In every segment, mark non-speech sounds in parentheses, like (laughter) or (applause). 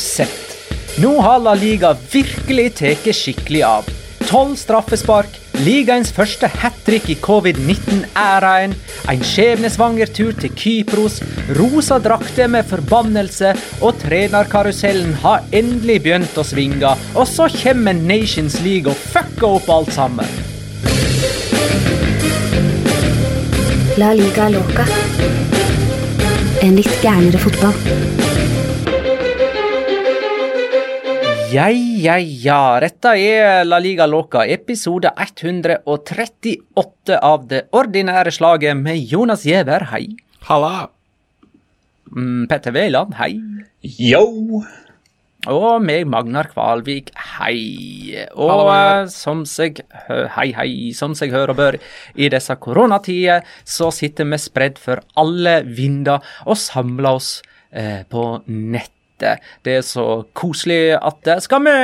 sett? Nå har La Liga virkelig tatt skikkelig av. Tolv straffespark, ligaens første hat trick i covid-19-æraen, en skjebnesvanger tur til Kypros, rosa drakter med forbannelse, og trenerkarusellen har endelig begynt å svinge, og så kommer Nations League og fucker opp alt sammen. La liga loca. En litt gærnere fotball. Ja, ja, ja. Dette er La Liga Loca, episode 138 av det ordinære slaget med Jonas Giæver, hei. Halla. Mm, Petter Wæland, hei. Yo! Og meg, Magnar Kvalvik, hei. Og Hallo, Magnar. eh, som seg Hei, hei. Som seg hører og bør i disse koronatider, så sitter vi spredd for alle vinder og samler oss eh, på nettet. Det er så koselig at Skal vi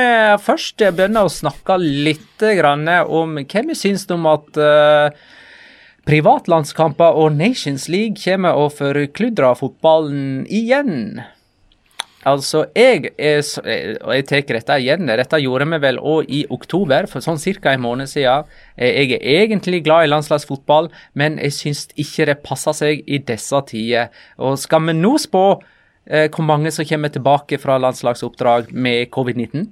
først begynne å snakke litt om hva vi syns om at eh, privatlandskamper og Nations League kommer og forkludrer fotballen igjen? Altså, jeg er eh, Og jeg tar dette igjen. Dette gjorde vi vel òg i oktober, for sånn ca. en måned siden. Eh, Jeg er egentlig glad i landslagsfotball, men jeg syns ikke det passer seg i disse tider. Og skal vi nå spå eh, hvor mange som kommer tilbake fra landslagsoppdrag med covid-19?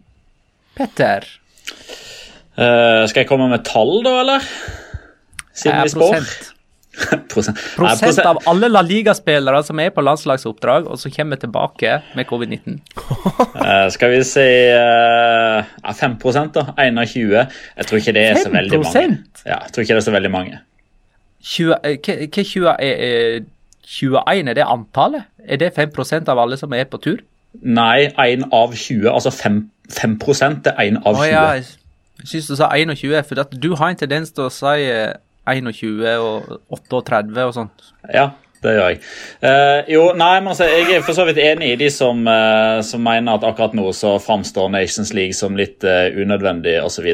Petter? Uh, skal jeg komme med tall, da, eller? Siden Eh, vi spår? (laughs) prosent. prosent. Av alle La Liga-spillere som er på landslagsoppdrag, og som kommer tilbake med covid-19. uh, (laughs) skal vi si uh, ja, 5 da. 21. Jeg tror ikke det er så veldig mange. Ja, jeg tror ikke det er så veldig mange. 20, eh, hva hva 20 er, er 21, er det antallet? Er det 5% av alle som er på tur? Nei, 1 av 20. Altså 5, 5 det er 1 av 20. Å ja, jeg syns du sa 21, for at du har en tendens til å si eh, 21 og 38 og sånt. Ja, det gjør jeg. Uh, jo, nei, men altså, Jeg er for så vidt enig i de som, uh, som mener at akkurat nå så framstår Nations League som litt uh, unødvendig osv.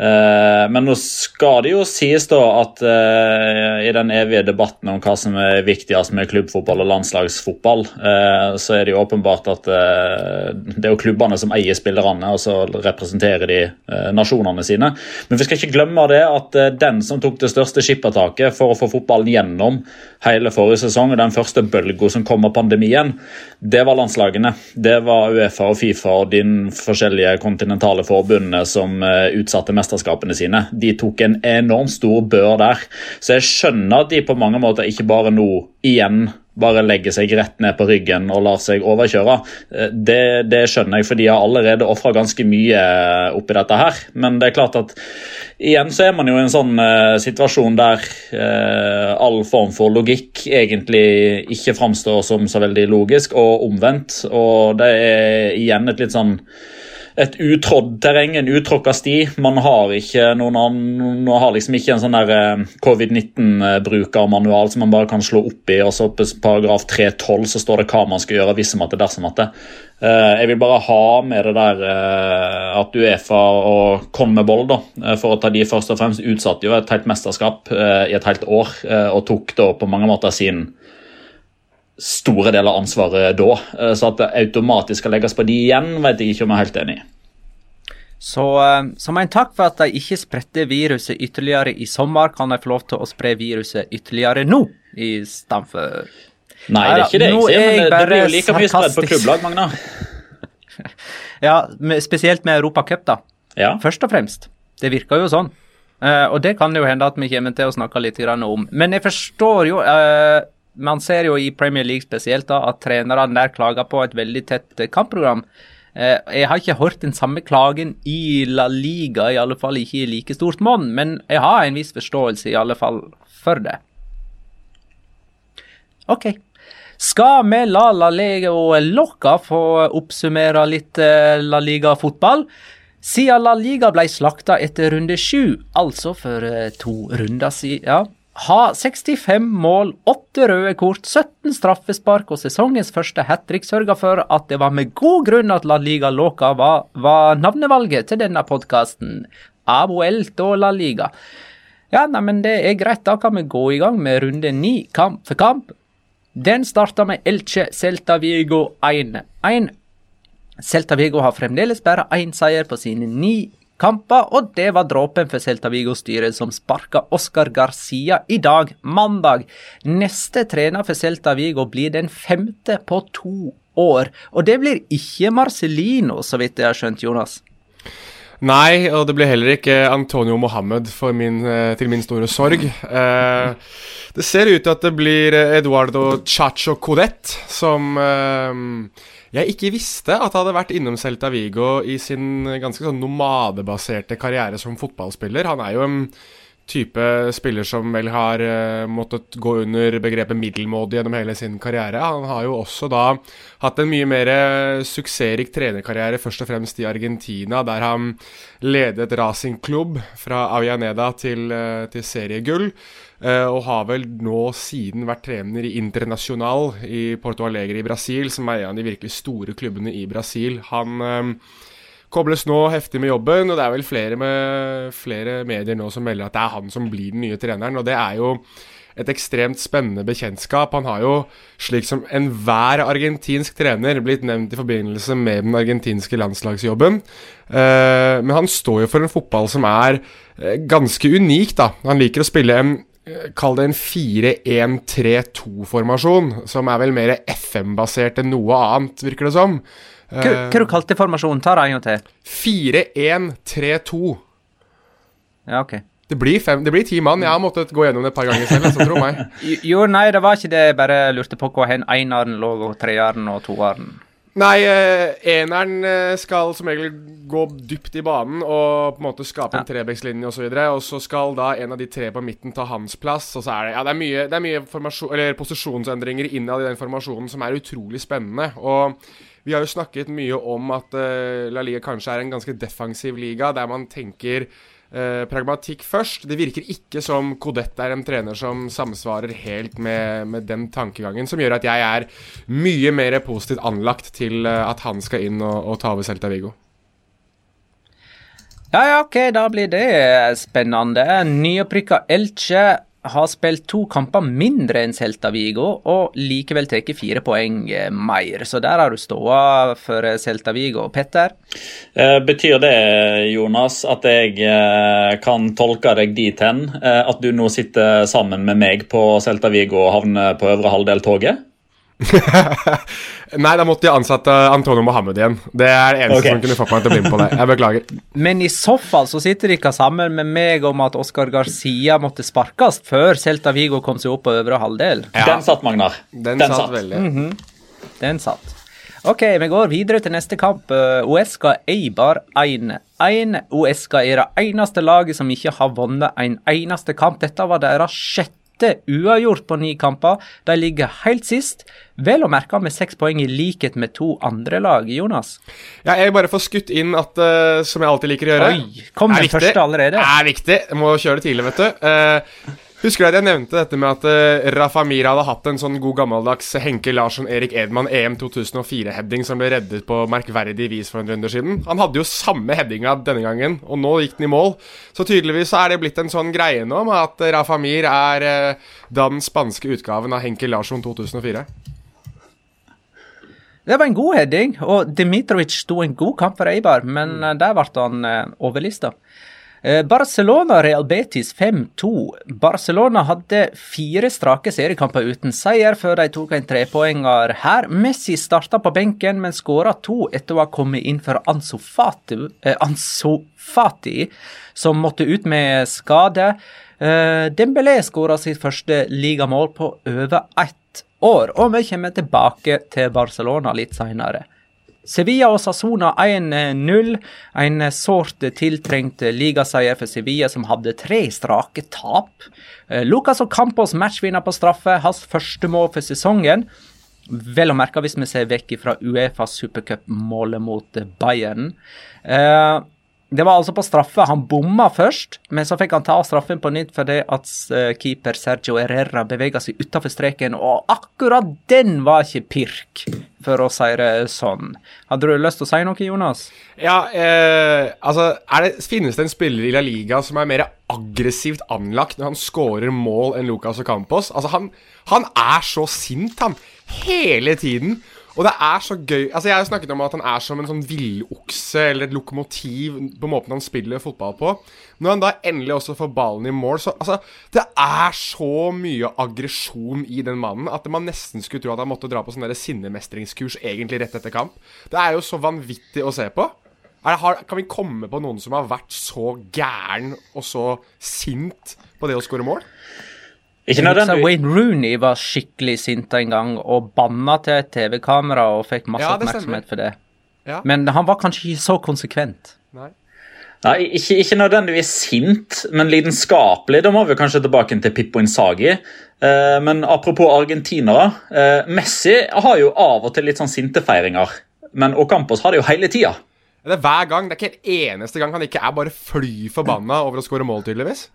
Uh, men nå skal det jo sies da at eh, i den evige debatten om hva som er viktigst med klubbfotball og landslagsfotball, eh, så er det jo åpenbart at eh, det er jo klubbene som eier spillerne, og så representerer de eh, nasjonene sine. Men vi skal ikke glemme det at eh, den som tok det største skippertaket for å få fotballen gjennom hele forrige sesong, og den første bølga som kom av pandemien, det var landslagene. Det var Uefa og Fifa og de forskjellige kontinentale forbundene som utsatte utsatte mesterskapene sine. De tok en enormt stor bør der. Så jeg skjønner at de på mange måter ikke bare nå igjen bare legger seg rett ned på ryggen og lar seg overkjøre. Eh, Det, det skjønner jeg, for de har allerede ofra ganske mye eh, oppi dette her. Men det er klart at igjen så er man jo i en sånn uh, situasjon der uh, all form for logikk egentlig ikke framstår som så veldig logisk, og omvendt. Og det er igjen et litt sånn et utrådd terreng, en uttråkka sti. Man har ikke noen annen, man har liksom ikke en sånn der eh, covid-19-brukermanual som man bare kan slå opp i, og så på paragraf 312 så står det hva man skal gjøre hvis at det dersom at det. Eh, Jeg vil bare ha med det der eh, at Uefa og CONMEBOL, da, for å ta de først og fremst, utsatte jo et helt mesterskap i et helt år, og tok da på mange måter sin store deler av ansvaret da. Eh, Så at det automatisk skal legges på de igjen, vet jeg ikke om jeg er helt enig i. Så eh, som en takk for at de ikke spredte viruset ytterligere i sommer, kan de få lov til å spre viruset ytterligere nå, i stedet for Nei, det er ikke det jeg sier, er men det, det blir jo like mye spredd på klubblag, Magna. (laughs) Ja, spesielt med Europacup, da. Ja. Først og fremst. Det virker jo sånn. Eh, og det kan det jo hende at vi kommer til å snakke litt grann om. Men jeg forstår jo Man ser jo i Premier League spesielt da, at trenerne der klager på et veldig tett eh, kampprogram. Eh, jeg har ikke hørt den samme klagen i La Liga, i alle fall ikke i like stort monn, men jeg har en viss forståelse i alle fall for det. OK. Skal vi la La Liga og Locca få oppsummere litt eh, La Liga-fotball? Siden La Liga ble slakta etter runde sju, altså for to runder siden, ja, har 65 mål, 8 røde kort, 17 straffespark og sesongens første hat trick sørga for at det var med god grunn at La Liga Loca var, var navnevalget til denne podkasten. Abuelto La Liga. Ja, nei, men det er greit, da kan vi gå i gang med runde ni, kamp for kamp. Den starta med Elche Celta Vigo 1-1. Celta Vigo har fremdeles bare én seier på sine ni kamper, og det var dråpen for Celta Vigo-styret som sparka Oscar Garcia i dag, mandag. Neste trener for Celta Vigo blir den femte på to år, og det blir ikke Marcelino, så vidt jeg har skjønt, Jonas. Nei, og det blir heller ikke Antonio Mohammed min, eh, til min store sorg. Eh, det ser ut til at det blir Eduardo Chacho Codet som eh, jeg ikke visste at han hadde vært innom Celta Vigo i sin ganske sånn nomadebaserte karriere som fotballspiller. Han er jo en type spiller som vel har uh, måttet gå under begrepet middelmådig gjennom hele sin karriere. Han har jo også da hatt en mye mer eh, suksessrik trenerkarriere, først og fremst i Argentina, der han ledet racingklubb fra Avianeda til, til seriegull. Uh, og har vel nå siden vært trener i Internasjonal i Porto Alegre i Brasil, som er en av de virkelig store klubbene i Brasil. Han uh, kobles nå heftig med jobben, og det er vel flere, med, flere medier nå som melder at det er han som blir den nye treneren. og det er jo et ekstremt spennende bekjentskap. Han har jo, slik som enhver argentinsk trener, blitt nevnt i forbindelse med den argentinske landslagsjobben. Uh, men han står jo for en fotball som er ganske unik, da. Han liker å spille en Kall det en 4-1-3-2-formasjon, som er vel mer FM-basert enn noe annet, virker det som. Hva, hva du kalte formasjonen? Ta det en gang til. 4-1-3-2. Ja, ok. Det blir, fem, det blir ti mann. Jeg har måttet gå gjennom det et par ganger selv, så tro meg. (laughs) Jo, nei, det var ikke det. Jeg bare lurte på hvor hen eneren lå, og treeren og toeren. Nei, eh, eneren eh, skal som regel gå dypt i banen og på en måte skape en trebekslinje osv. Og, så og så skal da en av de tre på midten ta hans plass. Og så er det, ja, det er mye, det er mye posisjonsendringer innad i den formasjonen som er utrolig spennende. Og vi har jo snakket mye om at uh, La Liga kanskje er en ganske defensiv liga, der man tenker Eh, pragmatikk først. Det virker ikke som Kodett er en trener som samsvarer helt med, med, den tankegangen, som gjør at jeg er mye mer positivt anlagt til uh, at han skal inn og, og ta over Celta Vigo. Ja, ja, ok, da blir det spennende. Nyopprykka Elche har spilt to kamper mindre enn Celta Vigo, og likevel tatt fire poeng eh, mer. Så der har du ståa for eh, Celta Vigo. Petter? Eh, betyr det, Jonas, at jeg kan tolke deg dit hen at du nå sitter sammen med meg på Celta Vigo og havner på øvre halvdel-toget? (laughs) Nei, da måtte de ansatte Antonio Mohammed igjen. Det er det eneste okay. som kunne fått meg til å bli med på det. Jeg beklager. Men i så fall så sitter dere sammen med meg om at Oscar Garcia måtte sparkes før Celta Vigo kom seg opp på øvre halvdel. Ja. Den satt, Magnar. Den, Den satt, satt, veldig. Mm -hmm. Den satt. Ok, vi går videre til neste kamp. Uesca Eibar 1-1. Uesca er det eneste laget som ikke har vunnet en eneste kamp. Dette var deres sjette åtte uavgjort på ni kamper. De ligger helt sist, vel å merke med seks poeng i likhet med to andre lag. Jonas? Ja, jeg bare får skutt inn at, uh, som jeg alltid liker å gjøre Oi, kom den første allerede? Er viktig. Jeg må kjøre det tidlig, vet du. Uh, Husker du at jeg nevnte dette med at uh, Rafa Mira hadde hatt en sånn god gammeldags Henke Larsson Erik Edman EM 2004-heading som ble reddet på merkverdig vis for en runde siden? Han hadde jo samme headinga denne gangen, og nå gikk den i mål. Så tydeligvis er det blitt en sånn greie nå med at Rafa Mir er uh, den spanske utgaven av Henke Larsson 2004. Det var en god heading, og Dmitrovic sto en god kamp for Eibar, men mm. der ble han overlista. Eh, Barcelona-Real Betis 5-2. Barcelona hadde fire strake seriekamper uten seier før de tok en trepoenger her. Messi starta på benken, men skåra to etter å ha kommet inn for Ansu Fati, eh, som måtte ut med skade. Eh, Dembélé skåra sitt første ligamål på over ett år, og vi kommer tilbake til Barcelona litt seinere. Sevilla og Sassona 1-0. En sårt tiltrengt ligaseier for Sevilla, som hadde tre strake tap. Eh, Lucas og Campos matchvinner på straffe, hans første mål for sesongen. Vel å merke hvis vi ser vekk fra Uefa supercup-målet mot Bayern. Eh, det var altså på straffe. Han bomma først, men så fikk han ta straffen på nytt fordi at eh, keeper Sergio Herrera bevega seg utafor streken, og akkurat den var ikke pirk, for å si det sånn. Hadde du lyst til å si noe, Jonas? Ja, eh, altså det, Finnes det en spiller i La Liga som er mer aggressivt anlagt når han scorer mål enn Lucas Ocampos? Altså, han, han er så sint, han. Hele tiden. Og det er så gøy Altså Jeg har jo snakket om at han er som en sånn villokse eller et lokomotiv på måten han spiller fotball på. Når han da endelig også får ballen i mål, så Altså, det er så mye aggresjon i den mannen at man nesten skulle tro at han måtte dra på sånn sinnemestringskurs egentlig rett etter kamp. Det er jo så vanvittig å se på. Er, har, kan vi komme på noen som har vært så gæren og så sint på det å skåre mål? Ikke nødvendigvis. Wayne Rooney var skikkelig sint en gang og banna til et TV-kamera og fikk masse Ja, oppmerksomhet for det. Ja. Men han var kanskje ikke så konsekvent. Nei. Nei, ikke, ikke nødvendigvis sint, men lidenskapelig. Da må vi kanskje tilbake til Pippo Insagi. Eh, men apropos argentinere. Eh, Messi har jo av og til litt sånn sintefeiringer. Men Ocampos har det jo hele tida. Det er hver gang. Det er ikke en eneste gang han ikke er bare fly forbanna over å skåre mål, tydeligvis.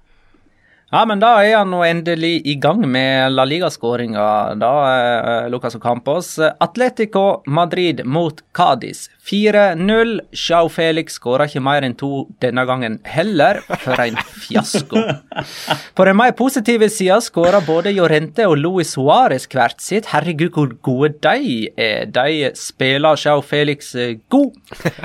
Ja, men da er han nå endelig i gang med La Liga-skåringa, da, eh, Lucas Ocampos. Atletico Madrid mot Cádiz. 4-0. Sjau Felix skåra ikke mer enn to denne gangen heller, for en fiasko. På den mer positive sida skåra både Jorente og Luis Suárez hvert sitt. Herregud, hvor gode de er. De spiller Sjau Felix eh, god.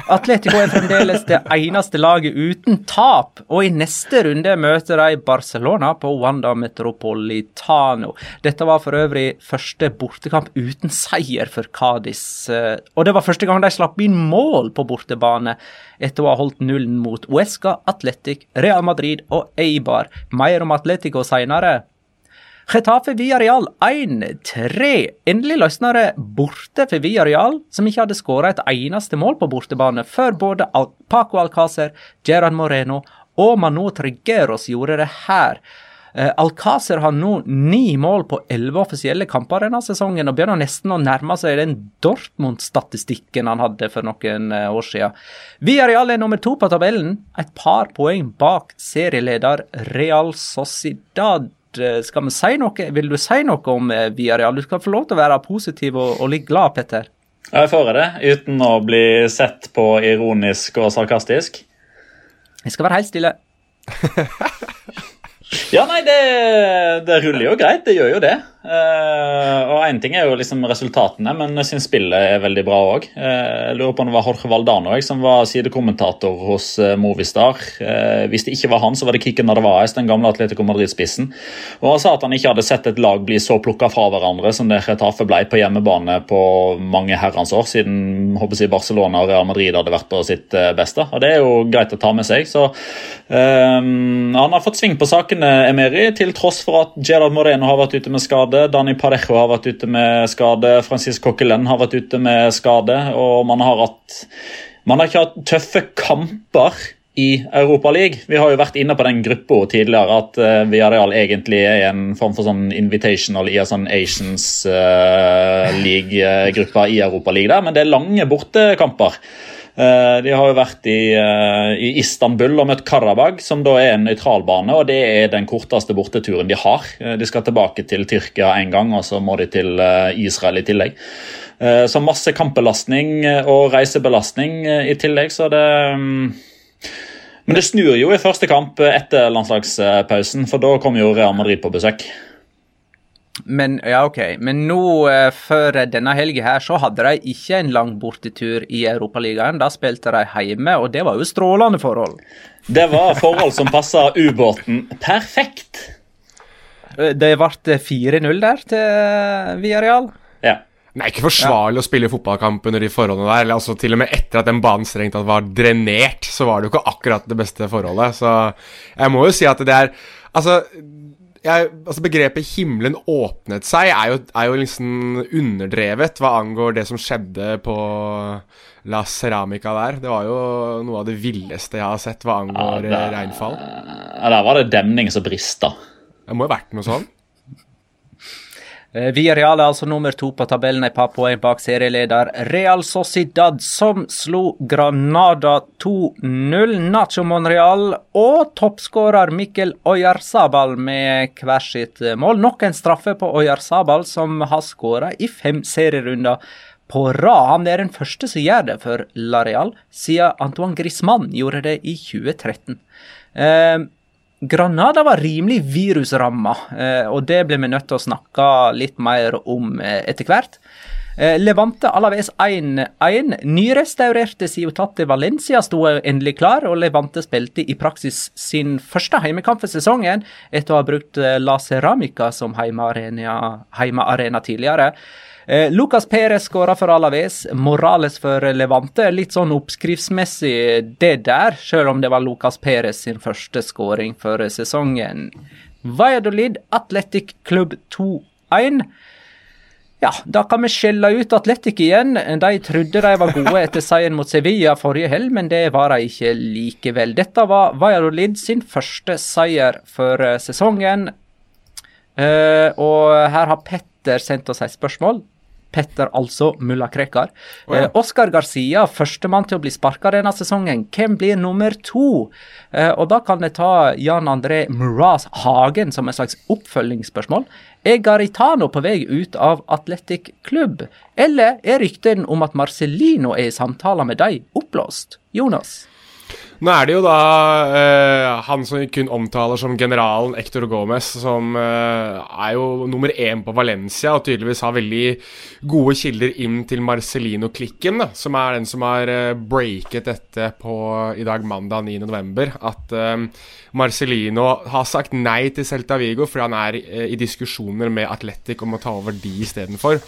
Atletico er fremdeles det eneste laget uten tap, og i neste runde møter de Barcelona på Wanda Metropolitano. Dette var for øvrig første bortekamp uten seier for Cádiz, eh, og det var første gang de slapp inn mål på bortebane etter å ha holdt nullen mot Uesca, Atletic, Real Madrid og Eibar. Mer om Atletico seinere. Getafe Villarreal 1-3. Endelig løsna det borte for Villarreal, som ikke hadde skåra et eneste mål på bortebane før både Paco Alcácer, Gerard Moreno og Manu Trigueros gjorde det her. Eh, Alcácer har nå ni mål på elleve offisielle kamper denne sesongen, og begynner nesten å nærme seg den Dortmund-statistikken han hadde for noen eh, år siden. Villarreal er nummer to på tabellen, et par poeng bak serieleder Real Sociedad. Eh, Skal vi si noe? Vil du si noe om Villarreal? Du skal få lov til å være positiv og, og litt glad, Petter. Jeg får det, uten å bli sett på ironisk og sarkastisk. Jeg skal være helt stille. (laughs) Ja, nei, det, det ruller jo greit. Det gjør jo det. Eh, og én ting er jo liksom resultatene, men jeg syns spillet er veldig bra òg. jeg lurer på om det var Jorge Valdano jeg, som var sidekommentator hos eh, Movistar. Eh, hvis det ikke var han, så var det Kikken Narvaez, den gamle Atletico Madrid-spissen. Og Han sa at han ikke hadde sett et lag bli så plukka fra hverandre som det Retafe ble på hjemmebane på mange herrens år, siden håper jeg, Barcelona og Real Madrid hadde vært på sitt eh, beste. Og Det er jo greit å ta med seg. så eh, Han har fått sving på sakene, Emeri, til tross for at Gerard Moreno har vært ute med skade. Dani Parejo har vært ute med skade. Francis Coquelin har vært ute med skade. Og man har hatt Man har ikke hatt tøffe kamper i Europa League. Vi har jo vært inne på den gruppa tidligere at uh, Villarreal egentlig er en form for sånn invitational i en sånn Asians uh, League-gruppa i Europa League der, men det er lange bortekamper. Eh, De har jo vært i, eh, i Istanbul og møtt Karabag, som da er en nøytralbane. og Det er den korteste borteturen de har. Eh, De skal tilbake til Tyrkia én gang, og så må de til Israel i tillegg. Så masse kampbelastning og reisebelastning i tillegg, så det mm, Men det snur jo i første kamp etter landslagspausen, for da kom jo Real Madrid på besøk. Men ja, ok. Men nå, eh, før denne helga her, så hadde de ikke en lang bortetur i Europaligaen. Da spilte de hjemme, og det var jo strålende forhold. Det var forhold som passa ubåten perfekt. Eh, Det ble 4-0 der til Viareal. Villarreal. Ja. Det er ikke forsvarlig å spille fotballkamp under de forholdene der. Eller, altså, til og med etter at den banen strengt tatt var drenert, så var det jo ikke akkurat det beste forholdet. Så jeg må jo si at det er Altså, jeg, altså begrepet 'himmelen åpnet seg' er jo, er jo liksom underdrevet hva angår det som skjedde på La Ceramica der. Det var jo noe av det villeste jeg har sett hva angår Ja, det- regnfall. Ja, Der var det demning som brista. Det må jo ha vært noe sånn. Eh, Villarreal er altså nummer to på tabellen, et par poeng bak serieleder Real Sociedad, som slo Granada 2-0. Nacho Monreal og toppskårer Mikkel Oyarzabal med hver sitt eh, mål. Nok en straffe på Oyarzabal, som har skåra i fem serierunder på rad. Han er den første som gjør det for La Real, siden Antoine Griezmann gjorde det i 2013. Eh, Granada var rimelig virusramma, eh, og det blir vi nødt til å snakke litt mer om eh, etter hvert. Eh, Levante Alaves 1-1. Nyrestaurerte Ciotate Valencia sto endelig klar, og Levante spilte i praksis sin første heimekamp for sesongen etter å ha brukt La Ceramica som heimearena, heimearena tidligere. Eh, Lucas Perez skåra for Alaves, Morales for Levante. Litt sånn oppskriftsmessig det der, selv om det var Lucas Perez sin første skåring for sesongen. Valladolid Athletic Club 2-1. Ja, da kan vi skjelle ut Atletic igjen. De trodde de var gode etter seieren mot Sevilla forrige helg, men det var de ikke likevel. Dette var Valladolid sin første seier for eh, sesongen. Uh, og her har Petter sendt oss et spørsmål. Petter, altså mulla Krekar. Oh, ja. eh, Oscar Garcia, førstemann til å bli sparka denne sesongen. Hvem blir nummer to? Eh, og da kan jeg ta Jan André Muraz Hagen som et slags oppfølgingsspørsmål. Er Garitano på vei ut av Atletic Klubb, eller er ryktene om at Marcellino er i samtaler med deg, oppblåst? Jonas? Nå er det jo da eh, han som vi kun omtaler som generalen Ector Gomez, som eh, er jo nummer én på Valencia og tydeligvis har veldig gode kilder inn til Marcellino-klikken, som er den som har eh, breaket dette på i dag mandag 9.11. At eh, Marcellino har sagt nei til Celta Vigo fordi han er eh, i diskusjoner med Atletic om å ta over de istedenfor.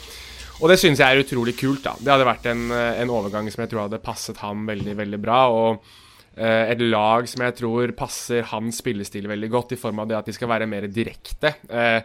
Og det syns jeg er utrolig kult. da. Det hadde vært en, eh, en overgang som jeg tror hadde passet ham veldig, veldig bra. og et lag som jeg tror passer hans spillestil veldig godt, i form av det at de skal være mer direkte. Eh,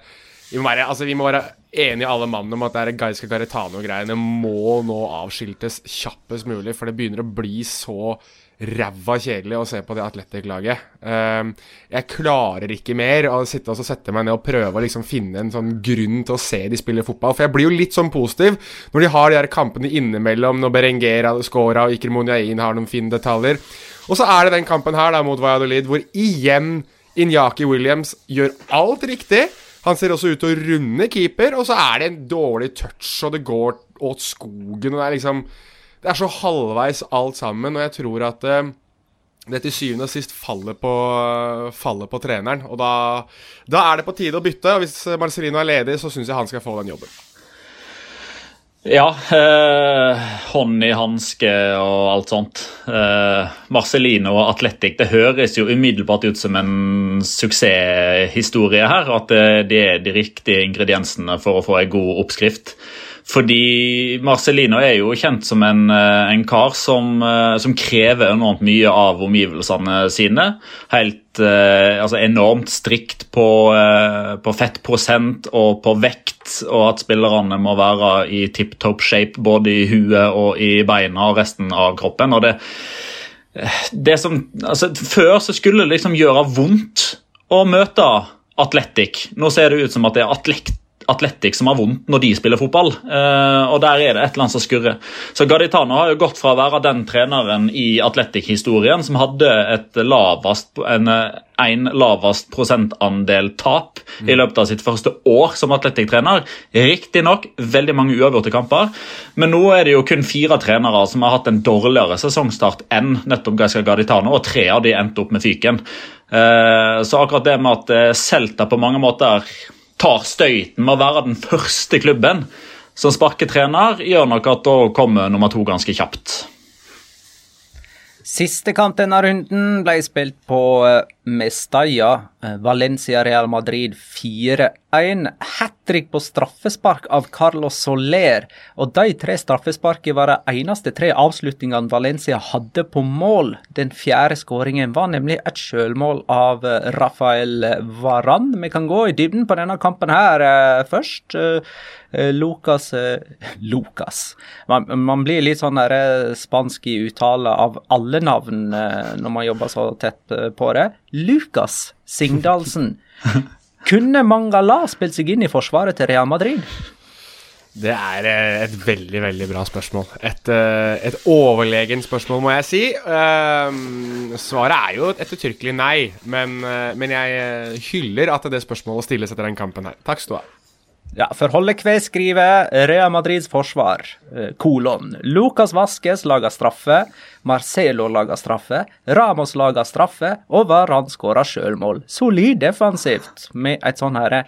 vi, må være, altså, vi må være enige alle mann om at det Gaiska Garetano-greiene må nå avskiltes kjappest mulig, for det begynner å bli så ræva kjedelig å se på det Atletic-laget. Eh, jeg klarer ikke mer å sitte og sette meg ned og prøve å liksom finne en sånn grunn til å se de spille fotball. For jeg blir jo litt sånn positiv når de har de her kampene innimellom, når Berengera scora og Iker Monjain har noen fine detaljer. Og så er det den kampen her da mot Valladolid, hvor igjen Inyaki Williams gjør alt riktig. Han ser også ut til å runde keeper, og så er det en dårlig touch, og det går åt skogen. og Det er liksom Det er så halvveis alt sammen, og jeg tror at uh, det til syvende og sist faller på, faller på treneren. Og da, da er det på tide å bytte. og Hvis Marcelino er ledig, så syns jeg han skal få den jobben. Ja, eh, hånd i hanske og alt sånt. Eh, Marcelino og Atletic det høres jo umiddelbart ut som en suksesshistorie her. At det, det er de riktige ingrediensene for å få en god oppskrift. Fordi Marcelino er jo kjent som en, eh, en kar som, eh, som krever enormt mye av omgivelsene sine. Helt eh, altså enormt strikt på, eh, på fettprosent og på vekt, og at spillerne må være i tipp topp shape både i huet og i beina og resten av kroppen. og det det som, altså Før så skulle det liksom gjøre vondt å møte Atletic. Nå ser det ut som at det er Atlet Atletic som har vondt når de spiller fotball. Eh, og Der er det et eller annet som skurrer. Så Gaditano har jo gått fra å være den treneren i Atletic-historien som hadde et lavest, en, en lavest prosentandel tap i løpet av sitt første år som Atletic-trener. Riktignok veldig mange uavgjorte kamper, men nå er det jo kun fire trenere som har hatt en dårligere sesongstart enn nettopp Gaisca Gaditano, og tre av de endte opp med fyken. Eh, Så akkurat det med at eh, Celta på mange måter tar støyten med å være den første klubben som sparker trener, gjør nok at da kommer nummer to ganske kjapt. Siste kamp denne runden ble spilt på eh, Mestalla. Eh, Valencia Real Madrid 4-1. Hat trick på straffespark av Carlos Soler. Og de tre straffesparkene var de eneste tre avslutningene Valencia hadde på mål. Den fjerde skåringen var nemlig et sjølmål av eh, Rafael Varan. Vi kan gå i dybden på denne kampen her eh, først. Lucas (laughs) Lucas. Man, man blir litt sånn der, spansk i uttale av alle navn når man jobber så tett på det. Lucas Singdalsen. Kunne Mangala spilt seg inn i forsvaret til Real Madrid? Det er eh, et veldig, veldig bra spørsmål. Et, eh, et overlegent spørsmål, må jeg si. Ehm, svaret er jo et ettertrykkelig nei, men, eh, men jeg eh, hyller at det spørsmålet stilles etter den kampen her. Takk skal du ha. Ja, for Hollekve skriver Rea Madrids forsvar, eh, kolon. Lucas Vasques lager straffe, Marcelo lager straffe, Ramos lager straffe, og Varan skårer sjølmål. Solid defensivt, med et sånn herre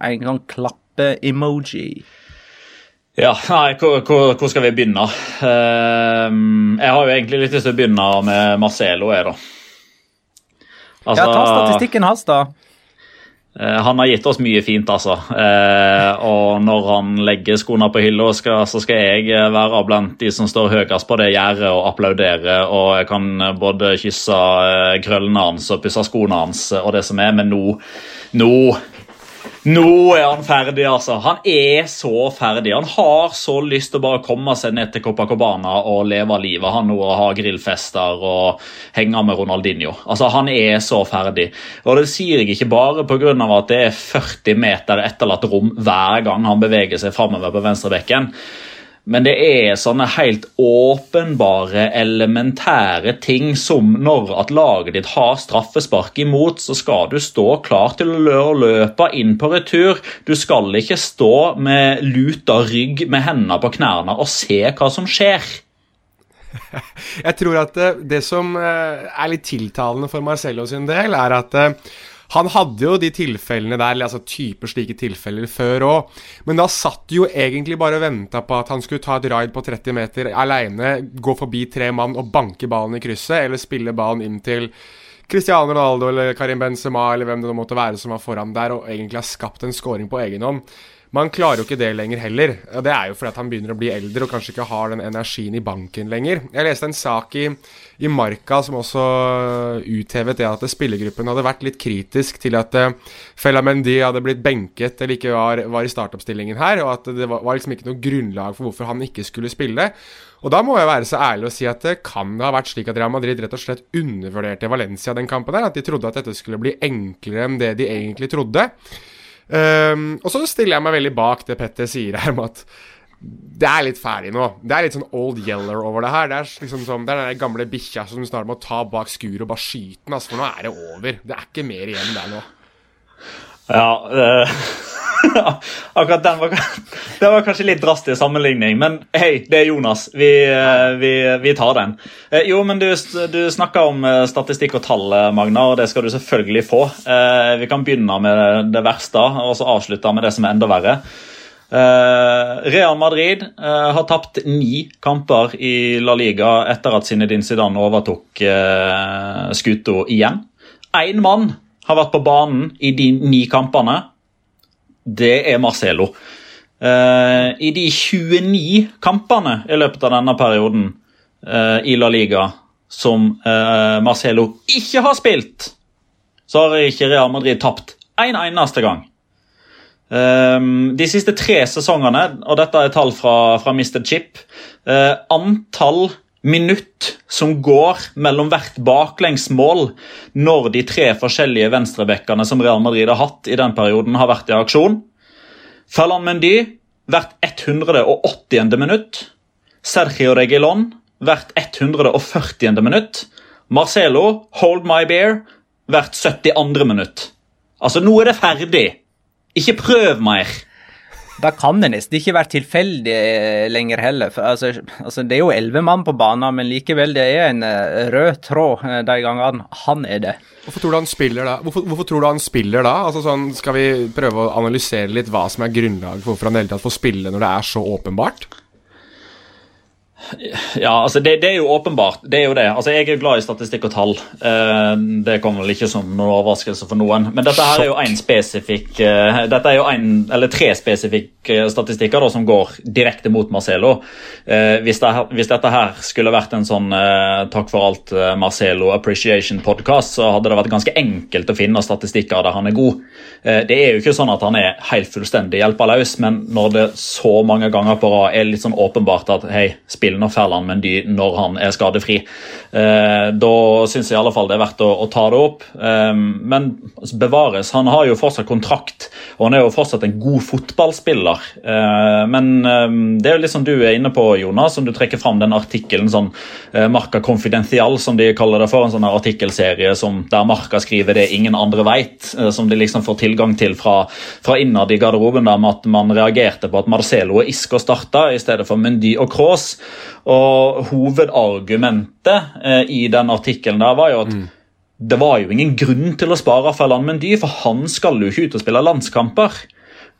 En sånn klappe-emoji. Ja, nei, hvor, hvor, hvor skal vi begynne? Uh, jeg har jo egentlig litt lyst til å begynne med Marcelo, jeg, da. Altså, ja, ta statistikken hans, da. Uh, han har gitt oss mye fint, altså. Uh, og når han legger skoene på hylla, så skal jeg eh, være blant de som står høyest på det gjerdet og applaudere. Og jeg kan både kysse krøllene hans og pusse skoene hans og det som er, men nå, nå nå er han ferdig, altså. Han er så ferdig. Han har så lyst til å bare komme seg ned til Copacabana og leve livet. Han og ha grillfester og henge med Ronaldinho. Altså, Han er så ferdig. Og det sier jeg ikke bare pga. at det er 40 meter etterlatt rom hver gang han beveger seg framover på venstrebekken. Men det er sånne helt åpenbare, elementære ting som når at laget ditt har straffespark imot, så skal du stå klar til å løpe inn på retur. Du skal ikke stå med luta rygg med hendene på knærne og se hva som skjer. (laughs) Jeg tror at det, det som eh, er litt tiltalende for Marcello sin del, er at eh, han hadde jo de tilfellene der, altså typer slike tilfeller før òg, men da satt du jo egentlig bare og venta på at han skulle ta et ride på 30 meter aleine, gå forbi tre mann og banke ballen i krysset, eller spille ballen inn til Cristiano Ronaldo eller Karim Benzema eller hvem det måtte være som var foran der, og egentlig har skapt en scoring på egen hånd. Man klarer jo ikke det lenger heller. og Det er jo fordi at han begynner å bli eldre og kanskje ikke har den energien i banken lenger. Jeg leste en sak i, i Marka som også uthevet det at spillergruppen hadde vært litt kritisk til at uh, Felamendi hadde blitt benket eller ikke var, var i startoppstillingen her, og at det var, var liksom ikke noe grunnlag for hvorfor han ikke skulle spille. Og da må jeg være så ærlig å si at det kan ha vært slik at Real Madrid rett og slett undervurderte Valencia den kampen der. At de trodde at dette skulle bli enklere enn det de egentlig trodde. Um, og så stiller jeg meg veldig bak det Petter sier her om at det er litt ferdig nå. Det er litt sånn old yeller over det her. Det er liksom som det er den gamle bikkja som snart må ta bak skuret og bare skyte den. Altså, for nå er det over. Det er ikke mer igjen der nå. Ja, uh, (laughs) akkurat den var, det var kanskje litt drastisk sammenligning, men hei, det er Jonas. Vi, uh, vi, vi tar den. Uh, jo, men du, du snakka om statistikk og tall, Magna, og det skal du selvfølgelig få. vi kan begynne med det verste og så avslutte med det som er enda verre. Real Madrid har tapt ni kamper i La Liga etter at Zinedine Zidane overtok skuta igjen. Én mann har vært på banen i de ni kampene, det er Marcelo. Uh, I de 29 kampene i løpet av denne perioden uh, i La Liga som uh, Marcelo ikke har spilt, så har ikke Real Madrid tapt en eneste gang. de siste tre sesongene, og dette er tall fra, fra Mr. Chip Antall minutt som går mellom hvert baklengsmål når de tre forskjellige venstrebekkene som Real Madrid har hatt i den perioden, har vært i aksjon. Ferland Mendy hvert 180. minutt. Sergio Regilon hvert 140. minutt. Marcelo, hold my bear, hvert 72. minutt. Altså, nå er det ferdig. Ikke prøv mer. Da kan det nesten ikke være tilfeldig eh, lenger heller. For, altså, altså, det er jo elleve mann på banen, men likevel det er en uh, rød tråd uh, de gangene han er det. Hvorfor tror du han spiller da? Hvorfor, hvorfor tror du han spiller da? Altså sånn, Skal vi prøve å analysere litt hva som er grunnlaget for hvorfor han i hele tatt får spille når det er så åpenbart? Ja, altså det, det, er jo åpenbart. Det er jo det. Altså Jeg er glad i statistikk og tall. Uh, det kommer vel ikke som noen overraskelse for noen. Men dette her er jo en spesifikk uh, Dette er jo en, eller tre spesifikke statistikker da, som går direkte mot Marcelo. Hvis, det, hvis, dette her skulle vært en sånn takk for alt Marcelo appreciation podcast, så hadde det vært ganske enkelt å finne statistikker der han er god. Det er jo ikke sånn at han er helt fullstendig hjelpeløs, men når det så mange ganger på rad er litt sånn åpenbart at hei, spill nå Ferland Mendy når han er skadefri. Eh, da syns jeg i alle fall det er verdt å, å ta det opp. Eh, men bevares, han har jo fortsatt kontrakt, og han er jo fortsatt en god fotballspiller. Eh, men eh, det er jo litt som du er inne på, Jonas, som du trekker fram den artikkelen sånn eh, Marca Confidential, som de kaller det for. En sånn artikkelserie der Marca skriver det ingen andre veit, eh, som de liksom får tilgang til fra, fra innad i garderoben, da, med at man reagerte på at Marcelo og Isco starta i stedet for Mendy og Cross. Og hovedargumentet eh, i den artikkelen der var jo at mm. det var jo ingen grunn til å spare Ferland Mendy, for han skal jo ikke ut og spille landskamper.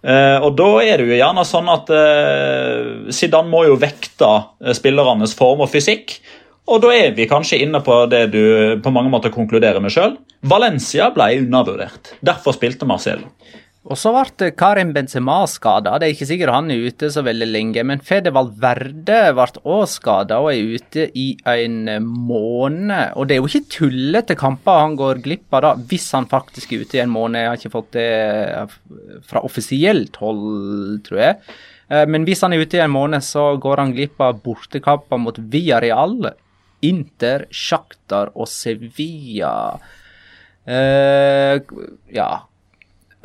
Uh, og da er det jo gjerne sånn at uh, Zidane må jo vekte eh, spillernes form og fysikk. Og da er vi kanskje inne på det du på mange måter konkluderer med sjøl. Valencia ble undervurdert. Derfor spilte Marcelo. Og så ble Karim Benzema skada. Det er ikke sikkert han er ute så veldig lenge. Men Fede Valverde ble òg skada og er ute i en måned. Og det er jo ikke tullete kamper han går glipp av, da, hvis han faktisk er ute i en måned. Jeg har ikke fått det fra offisielt hold, tror jeg. Eh, men hvis han er ute i en måned, så går han glipp av bortekamper mot Villarreal, Inter, Sjaktar og Sevilla. Uh, ja,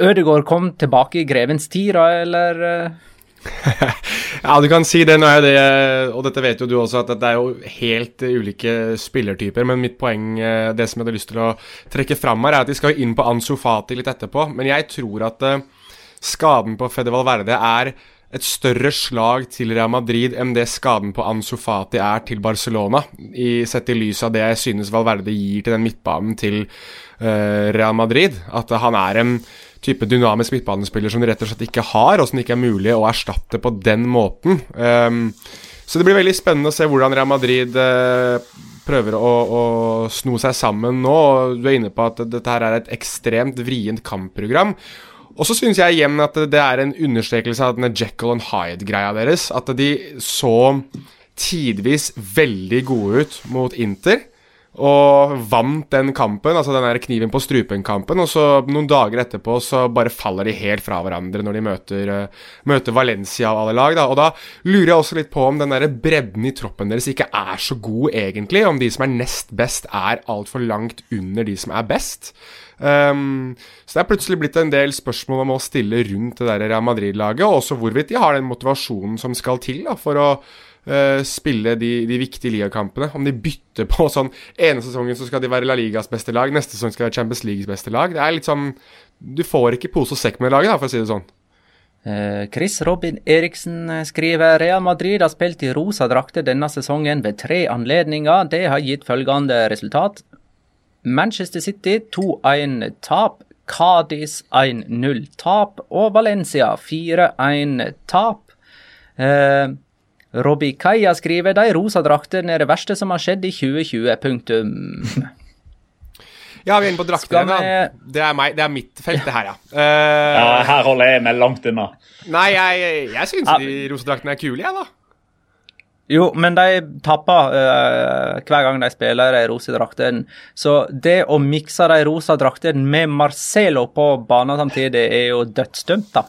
Ødegaard kom tilbake i grevens tid, da, eller? (laughs) ja, du kan si det. Nå er det, og dette vet jo du også, at det er jo helt ulike spillertyper. Men mitt poeng, eh, det som jeg hadde lyst til å trekke fram her, er at de skal inn på Ansu Fati litt etterpå. Men jeg tror at skaden på Fede Verde er et større slag til Real Madrid enn det skaden på Ansu Fati er til Barcelona, i, sett i lys av det jeg synes Valverde gir til den midtbanen til uh, Real Madrid. At han er en type dynamisk midtbanespiller som de rett og slett ikke har, og som ikke er mulig å erstatte på den måten. Um, så det blir veldig spennende å se hvordan Real Madrid uh, prøver å, å, sno seg sammen nå. Du er inne på at dette her er et ekstremt vrient kampprogram. Og så syns jeg igjen at det er en understrekelse av denne Jekyll and Hyde-greia deres. At de så tidvis veldig gode ut mot Inter og vant den kampen, altså den der kniven på strupen-kampen. Og så noen dager etterpå så bare faller de helt fra hverandre når de møter, uh, møter Valencia av alle lag. Da. Og da lurer jeg også litt på om den der bredden i troppen deres ikke er så god, egentlig. Om de som er nest best, er altfor langt under de som er best. Um, så det er plutselig blitt en del spørsmål man må stille rundt det der Real Madrid-laget, og også hvorvidt de har den motivasjonen som skal til da, for å uh, spille de, de viktige ligakampene. Om de bytter på sånn ene sesongen så skal de være La Ligas beste lag, neste sesong skal de være Champions Leagues beste lag. Det er litt sånn Du får ikke pose og sekk med laget, da, for å si det sånn. Eh, Chris Robin Eriksen eh, skriver Real Madrid har spilt i rosa drakter denne sesongen ved tre anledninger. Det har gitt følgende resultat. Manchester City 2-1-tap. Cádiz 1-0-tap. Og Valencia 4-1-tap. Eh, Robbie Kaia skriver de rosa draktene er det verste som har skjedd i 2020. Punktum. (laughs) Ja, vi er inne på draktene. Vi... Det, er meg, det er mitt felt, det her, ja. Uh, (laughs) ja her holder jeg meg langt unna. Nei, jeg, jeg syns ja. de rosa draktene er kule, jeg, da. Jo, men de tapper uh, hver gang de spiller i rosa draktene. Så det å mikse de rosa draktene med Marcelo på banen samtidig, er jo dødsdømt, da.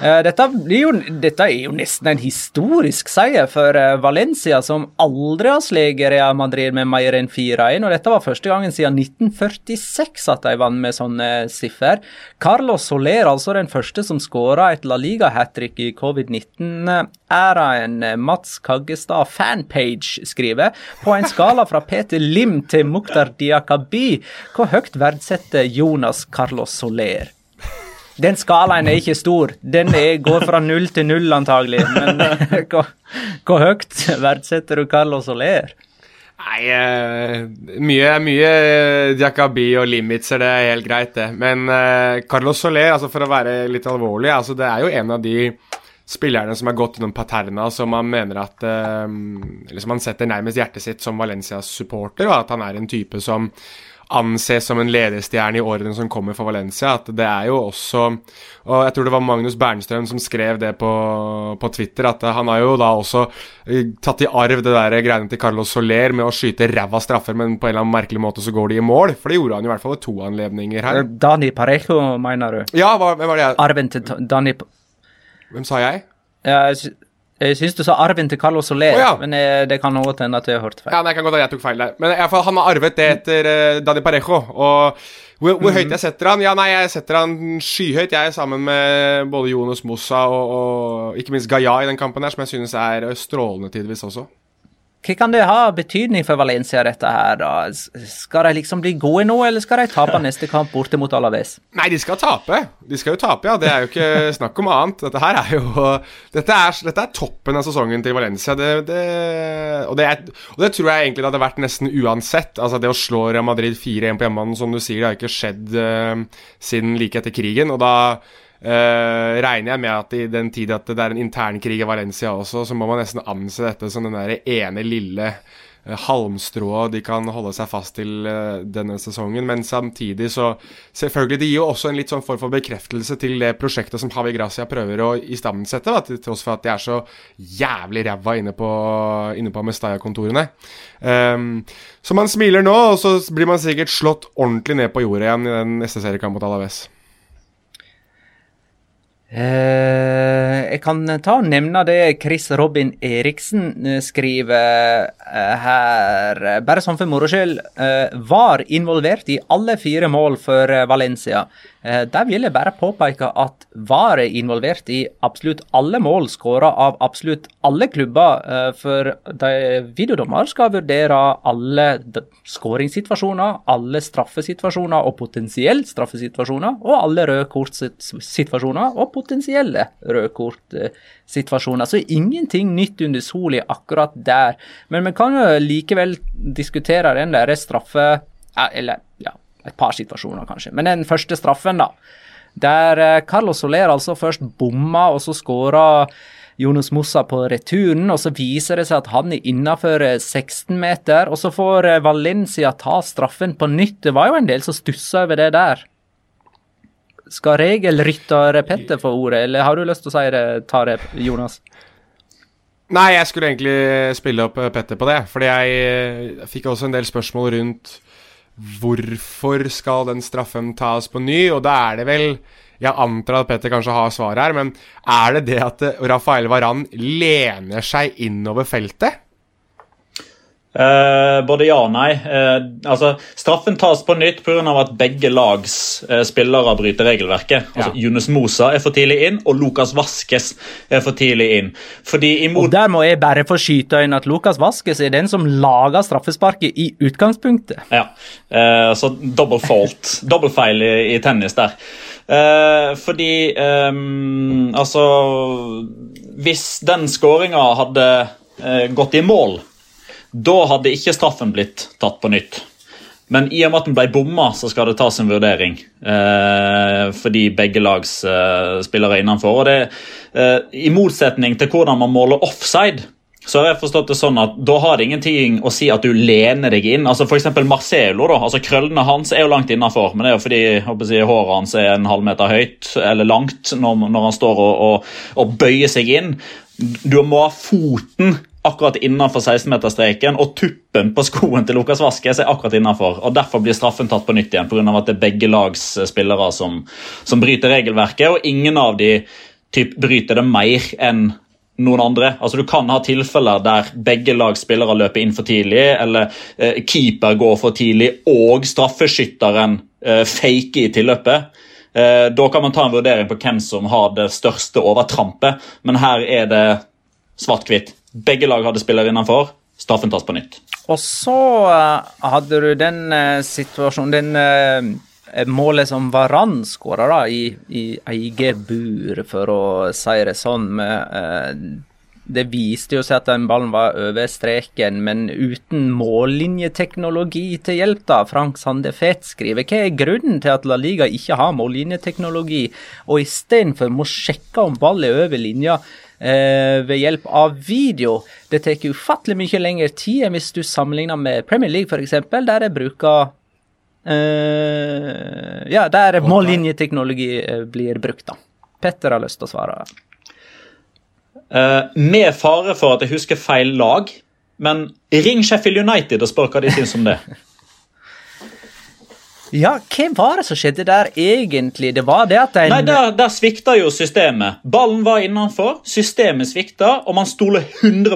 Eh, dette, jo, dette, er jo nesten en historisk seier for eh, Valencia, som aldri har sleget Real Madrid med mer enn 4-1. og Dette var første gangen siden 1946 at de vant med sånne siffer. Carlos Soler, altså den første som skåra et La Liga-hat trick i covid-19-æraen. Mats Kaggestad fanpage skriver på en skala fra Peter Lim til Mukhtar Diakabi, hvor høyt verdsetter Jonas Carlos Soler? Den skalaen er ikke stor. Den er, går fra null til null, antagelig. Men (laughs) hvor, hvor høyt verdsetter du Carlos Soler? Nei, uh, mye, mye Diakabi og Limitzer, det er helt greit, det. Men Carlos Soler, altså for å være litt alvorlig, altså det er jo en av de spillerne som har gått gjennom Paterna, som man mener at uh, liksom han setter nærmest hjertet sitt som Valencias supporter, og at han er en type som anses som en lederstjerne i årene som kommer for Valencia. At det er jo også Og jeg tror det var Magnus Bernstrøm som skrev det på, på Twitter, at han har jo da også eh, tatt i arv det der greiene til Carlos Soler med å skyte ræva straffer, men på en eller annen merkelig måte så går de i mål. For det gjorde han i hvert fall ved to anledninger her. Dani Parejo, mener du? Ja, hva, hvem var det? Arven til Dani Hvem sa jeg? Ja, jeg jeg syns du sa arven til Carlos Soler, oh, ja. men jeg, det kan godt hende at jeg hørt feil. Ja, det kan godt hende jeg tok feil der. Men fall, han har arvet det etter uh, Dani Parejo. Og hvor, hvor høyt jeg setter han? Ja, nei, jeg setter han skyhøyt, jeg, er sammen med både Jonas Mossa og, og ikke minst Gaia i den kampen her, som jeg synes er strålende tidvis også. Hva kan det ha betydning for Valencia, dette her? da? Skal de liksom bli gode nå, eller skal de tape neste kamp borte mot Alaves? Nei, de skal tape. De skal jo tape, ja. Det er jo ikke (laughs) snakk om annet. Dette her er jo Dette er, dette er toppen av sesongen til Valencia. Det, det, og, det er, og, det tror jeg egentlig det hadde vært nesten uansett. Altså Det å slå Real Madrid 4-1 på hjemmebane, som du sier, det har ikke skjedd uh, siden like etter krigen. Og da Uh, regner jeg med at i den tid at det er en internkrig i Valencia også, så må man nesten anse dette som den der ene lille uh, halmstrået de kan holde seg fast til uh, denne sesongen. Men samtidig så Selvfølgelig, det gir jo også en litt sånn form for bekreftelse til det prosjektet som Havi Gracia prøver å istandsette, til tross for at de er så jævlig ræva inne på, inne på Mestaya-kontorene. Um, så man smiler nå, og så blir man sikkert slått ordentlig ned på jordet igjen i den neste seriekamp mot Alaves. Eh, jeg kan ta og nevne det Chris Robin Eriksen eh, skriver eh, her. Bare sånn for moro skyld. Eh, var involvert i alle fire mål for eh, Valencia. Eh, der vil jeg bare påpeke at VAR er involvert i absolutt alle mål skåra av absolutt alle klubber. Eh, for videodommer skal vurdere alle skåringssituasjoner, alle straffesituasjoner og potensielle straffesituasjoner, og alle røde kort-situasjoner og potensielle røde kort-situasjoner. Så ingenting nytt under sola akkurat der. Men vi kan jo likevel diskutere den der straffe... Eller ja, et par situasjoner, kanskje. Men den første straffen, da. Der eh, Carlos Soler altså først bomma, og så skåra Jonas Mossa på returen. og Så viser det seg at han er innafor 16 eh, og Så får eh, Valencia ta straffen på nytt. Det var jo en del som stussa over det der. Skal regelrytter Petter få ordet, eller har du lyst til å si det, Tare, Jonas? Nei, jeg skulle egentlig spille opp Petter på det. Fordi jeg fikk også en del spørsmål rundt hvorfor skal den straffen tas på ny? Og da er det vel Jeg antar at Petter kanskje har svar her, men er det det at Rafael Varan lener seg innover feltet? Uh, både ja og nei. Uh, altså, straffen tas på nytt pga. at begge lags uh, spillere bryter regelverket. Ja. Altså, Yunus Mosa er for tidlig inn, og Lukas Vaskes er for tidlig inn. Imot... Og Der må jeg bare få skyte inn at Lukas Vaskes er den som lager straffesparket i utgangspunktet. Ja, så double fault. (laughs) double feil i, i, tennis der. fordi eh, altså Hvis den skåringa hadde gått i mål da hadde ikke straffen blitt tatt på nytt. Men i og med at den ble bomma, så skal det tas en vurdering. Eh, fordi begge lags eh, spillere er innenfor. Og det, eh, I motsetning til hvordan man måler offside, så har jeg forstått det sånn at da har det ingenting å si at du lener deg inn. Altså F.eks. Marcelo. da, altså Krøllene hans er jo langt innafor, men det er jo fordi jeg, håret hans er en halvmeter høyt eller langt når, når han står og, og, og bøyer seg inn. Du må ha foten akkurat innenfor 16-meterstreken, og tuppen på skoen til Lukas Vaskes er akkurat innenfor. og Derfor blir straffen tatt på nytt igjen, pga. at det er begge lags spillere som, som, bryter regelverket, og ingen av de typ, bryter det mer enn noen andre. Altså Du kan ha tilfeller der begge lags spillere løper inn for tidlig, eller eh, keeper går for tidlig, og straffeskytteren eh, faker i tilløpet. Eh, da kan man ta en vurdering på hvem som har det største overtrampet, men her er det svart-hvitt. Begge lag hadde spillere innenfor. Straffen tas på nytt. Og så uh, hadde du den uh, situasjonen Den målet som Varan skåra i, i eget bur, for å si det sånn. med det viste jo seg at den ballen var over streken, men uten mållinjeteknologi til hjelp, da. Frank Sande Fet skriver hva er grunnen til at La Liga ikke har mållinjeteknologi, og istedenfor må sjekke om ball er over linja eh, ved hjelp av video. Det tar ufattelig mye lengre tid enn hvis du sammenligner med Premier League f.eks., der jeg bruker eh, Ja, der mållinjeteknologi eh, blir brukt, da. Petter har lyst til å svare. Uh, med fare for at jeg husker feil lag, men ring Sheffield United og spør hva de syns om det. (laughs) Ja, hva var det som skjedde der egentlig? Det var det at en... Nei, Der, der svikta jo systemet. Ballen var innenfor, systemet svikta, og man stoler 100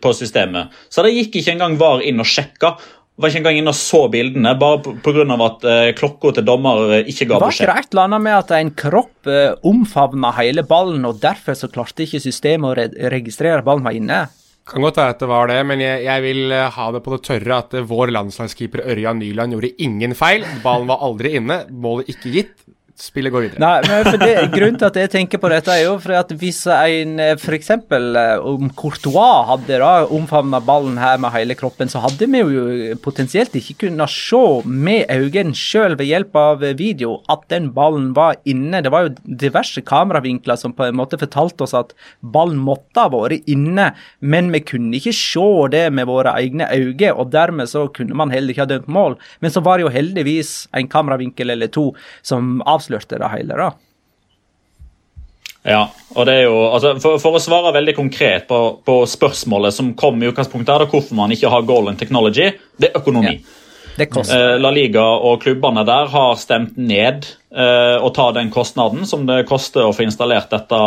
på systemet. Så det gikk ikke engang VAR inn og sjekka. Var ikke engang inne og så bildene, bare pga. at uh, klokka til dommer eh, ikke ga beskjed. Var ikke det et eller annet med at en kropp uh, omfavna hele ballen, og derfor så klarte ikke systemet å re registrere ballen var inne? Kan godt være at det var det, men jeg, jeg vil uh, ha det på det tørre at uh, vår landslagskeeper Ørjan Nyland gjorde ingen feil. Ballen var aldri inne, målet ikke gitt. Spillet går videre. Nei, men det, Grunnen til at jeg tenker på dette, er jo for at hvis en f.eks. om Courtois hadde da omfavna ballen her med hele kroppen, så hadde vi jo potensielt ikke kunnet se med øynene sjøl ved hjelp av video at den ballen var inne. Det var jo diverse kameravinkler som på en måte fortalte oss at ballen måtte ha vært inne, men vi kunne ikke se det med våre egne øyne, og dermed så kunne man heller ikke ha dømt mål. Men så var det jo heldigvis en kameravinkel eller to som avslørte det hele. da. Ja, og det er jo, altså, for, for, å svare veldig konkret på, på spørsmålet som kom i utgangspunktet, her, hvorfor man ikke har goal and technology, det er økonomi. Ja. Det eh, La Liga og klubbene der har stemt ned eh, å ta den kostnaden som det koster å få installert dette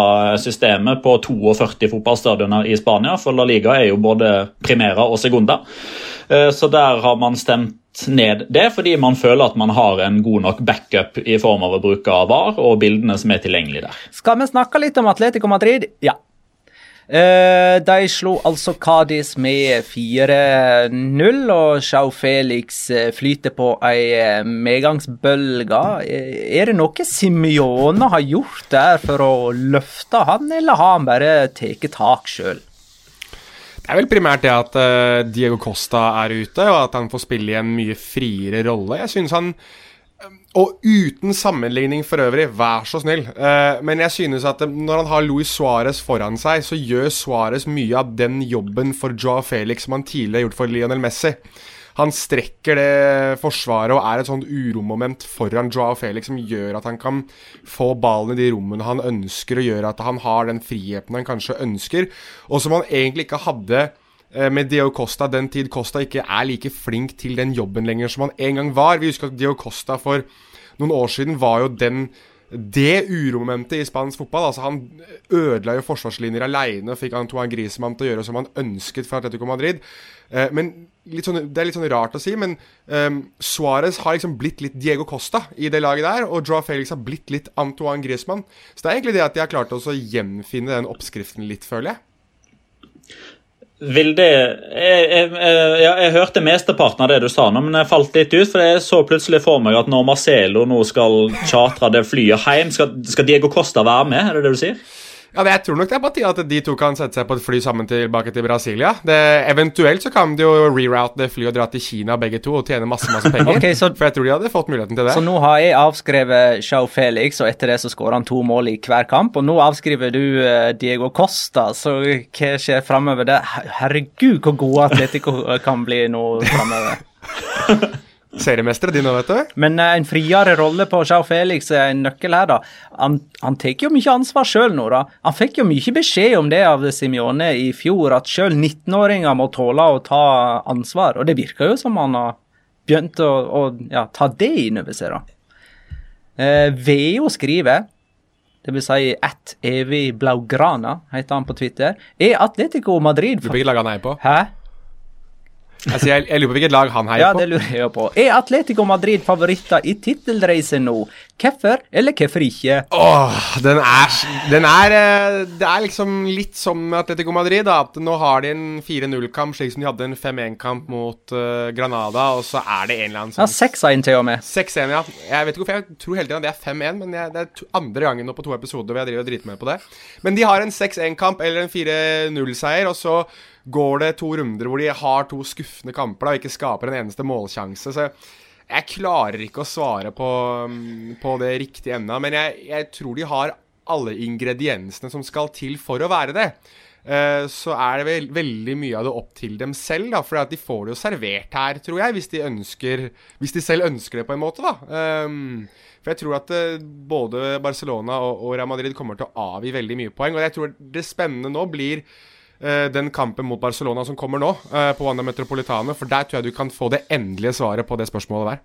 systemet på 42 fotballstadioner i Spania. For La Liga er jo både primera og segunda. Eh, så der har man stemt ned det, fordi man føler at man har en god nok backup i form av å bruke VAR og bildene som er tilgjengelige der. Skal vi snakke litt om Atletico Madrid? Ja. Uh, de slo altså Cádiz med 4-0, og Sjau Felix eh, flyter på ei eh, medgangsbølge. Er det noe Simione har gjort der for å løfte han, eller har han bare tatt tak sjøl? Det er vel primært det at uh, Diego Costa er ute, og at han får spille i en mye friere rolle. Jeg synes han eh, og uten sammenligning for øvrig, vær så snill. Uh, men jeg synes at når han har Luis Suárez foran seg, så gjør Suárez mye av den jobben for Joa Felix som han tidligere har gjort for Lionel Messi han strekker det forsvaret og er et sånt uromoment foran Joao Felix som gjør at han kan få ballen i de rommene han ønsker, og gjør at han har den friheten han kanskje ønsker, og som han egentlig ikke hadde eh, med Dio Costa den tid Costa ikke er like flink til den jobben lenger som han en gang var. Vi husker at Dio Costa for noen år siden var jo den det uromomentet i spansk fotball altså Han ødela jo forsvarslinjer aleine og fikk Antoine Griezmann til å gjøre som han ønsket fra Atletico Madrid. Eh, men sånn, Det er litt sånn rart å si, men eh, Suárez har liksom blitt litt Diego Costa i det laget der, og Joa Felix har blitt litt Antoine Griezmann. Så det er egentlig det at de har klart å gjenfinne den oppskriften litt, føler jeg. Vil det jeg, jeg, jeg, jeg, hørte mesteparten av det du sa, nå, men jeg falt litt ut. For jeg så plutselig for meg at når Marcelo nå skal chartre det flyet hjem, skal, skal Diego Costa være med? Er det det du sier? Ja, det, Jeg tror nok det er på tide at de to kan sette seg på et fly sammen tilbake til Brasilia. Det, eventuelt så kan de jo reroute det flyet og dra til Kina begge to og tjene masse masse penger. (laughs) okay, så, for jeg tror de hadde fått muligheten til det. Så nå har jeg avskrevet Shao Felix, og etter det så skårer han to mål i hver kamp. Og nå avskriver du uh, Diego Costa, så hva skjer framover der? Herregud, hvor gode Atletico kan bli nå framover. (laughs) seriemestere, de nå, vet du. Men uh, en friere rolle på Sjau Felix er en nøkkel her, da. Han, han tar jo mye ansvar sjøl nå, da. Han fikk jo mye beskjed om det av Simione i fjor, at sjøl 19-åringer må tåle å ta ansvar. Og det virker jo som han har begynt å, å ja, ta det inn over seg, da. Uh, VO skriver det vil si at evig blaugrana, heter han på Twitter, er Atletico Madrid Du fikk lage han på? Hæ? Altså, jeg, jeg, lurer på hvilket lag han heier ja, på. Ja, det lurer jeg på. Er Atletico Madrid favoritter i tittelracen nå? Hvorfor, eller hvorfor ikke? Åh, den er, den er eh, Det er liksom litt som med Atletico Madrid, da. At nå har de en 4-0-kamp, slik som de hadde en 5-1-kamp mot uh, Granada, og så er det en eller annen sånn Ja, 6-1 til og med. 6-1, ja. Jeg vet ikke hvorfor jeg tror hele tiden at det er 5-1, men jeg, det er to, andre gangen nå på to episoder hvor jeg driver og driter meg på det. Men de har en 6-1-kamp eller en 4-0-seier, og så går det to runder hvor de har to skuffende kamper og ikke skaper en eneste målsjanse. Så jeg klarer ikke å svare på, mm, på det riktige ennå. Men jeg, jeg, tror de har alle ingrediensene som skal til for å være det. Uh, så er det vel, veldig mye av det opp til dem selv, da, for de får det jo servert her, tror jeg, hvis de, ønsker, hvis de selv ønsker det, på en måte. da. Um, for jeg tror at uh, både Barcelona og, og Real Madrid kommer til å avgi veldig mye poeng. Og jeg tror det spennende nå blir Eh, den kampen mot Barcelona som kommer nå, eh, på Wanda Metropolitane. For der tror jeg du kan få det endelige svaret på det spørsmålet der.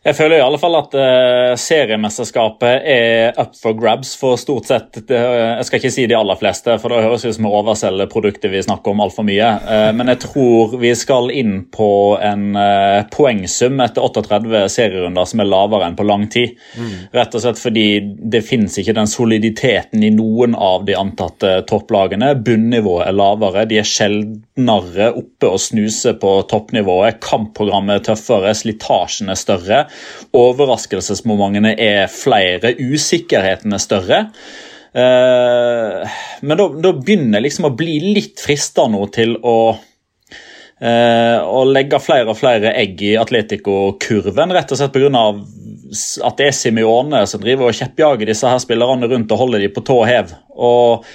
Jeg føler i alle fall at uh, seriemesterskapet er up for grabs for stort sett det, Jeg skal ikke si de aller fleste, for det høres ut som vi overselger produktet vi snakker om altfor mye. Uh, men jeg tror vi skal inn på en uh, poengsum etter 38 serierunder som er lavere enn på lang tid. Mm. Rett og slett fordi det fins ikke den soliditeten i noen av de antatte topplagene. Bunnivået er lavere. De er sjeldnere oppe og snuser på toppnivået. Kampprogrammet er tøffere, slitasjen er større. Overraskelsesmomentene er flere, usikkerheten er større. Eh, men da, da begynner jeg liksom å bli litt frista nå til å eh, å legge flere og flere egg i Atletico-kurven, rett og slett pga. at det er Simione som driver og kjeppjager disse her spillerne rundt og holder dem på tå hev. Og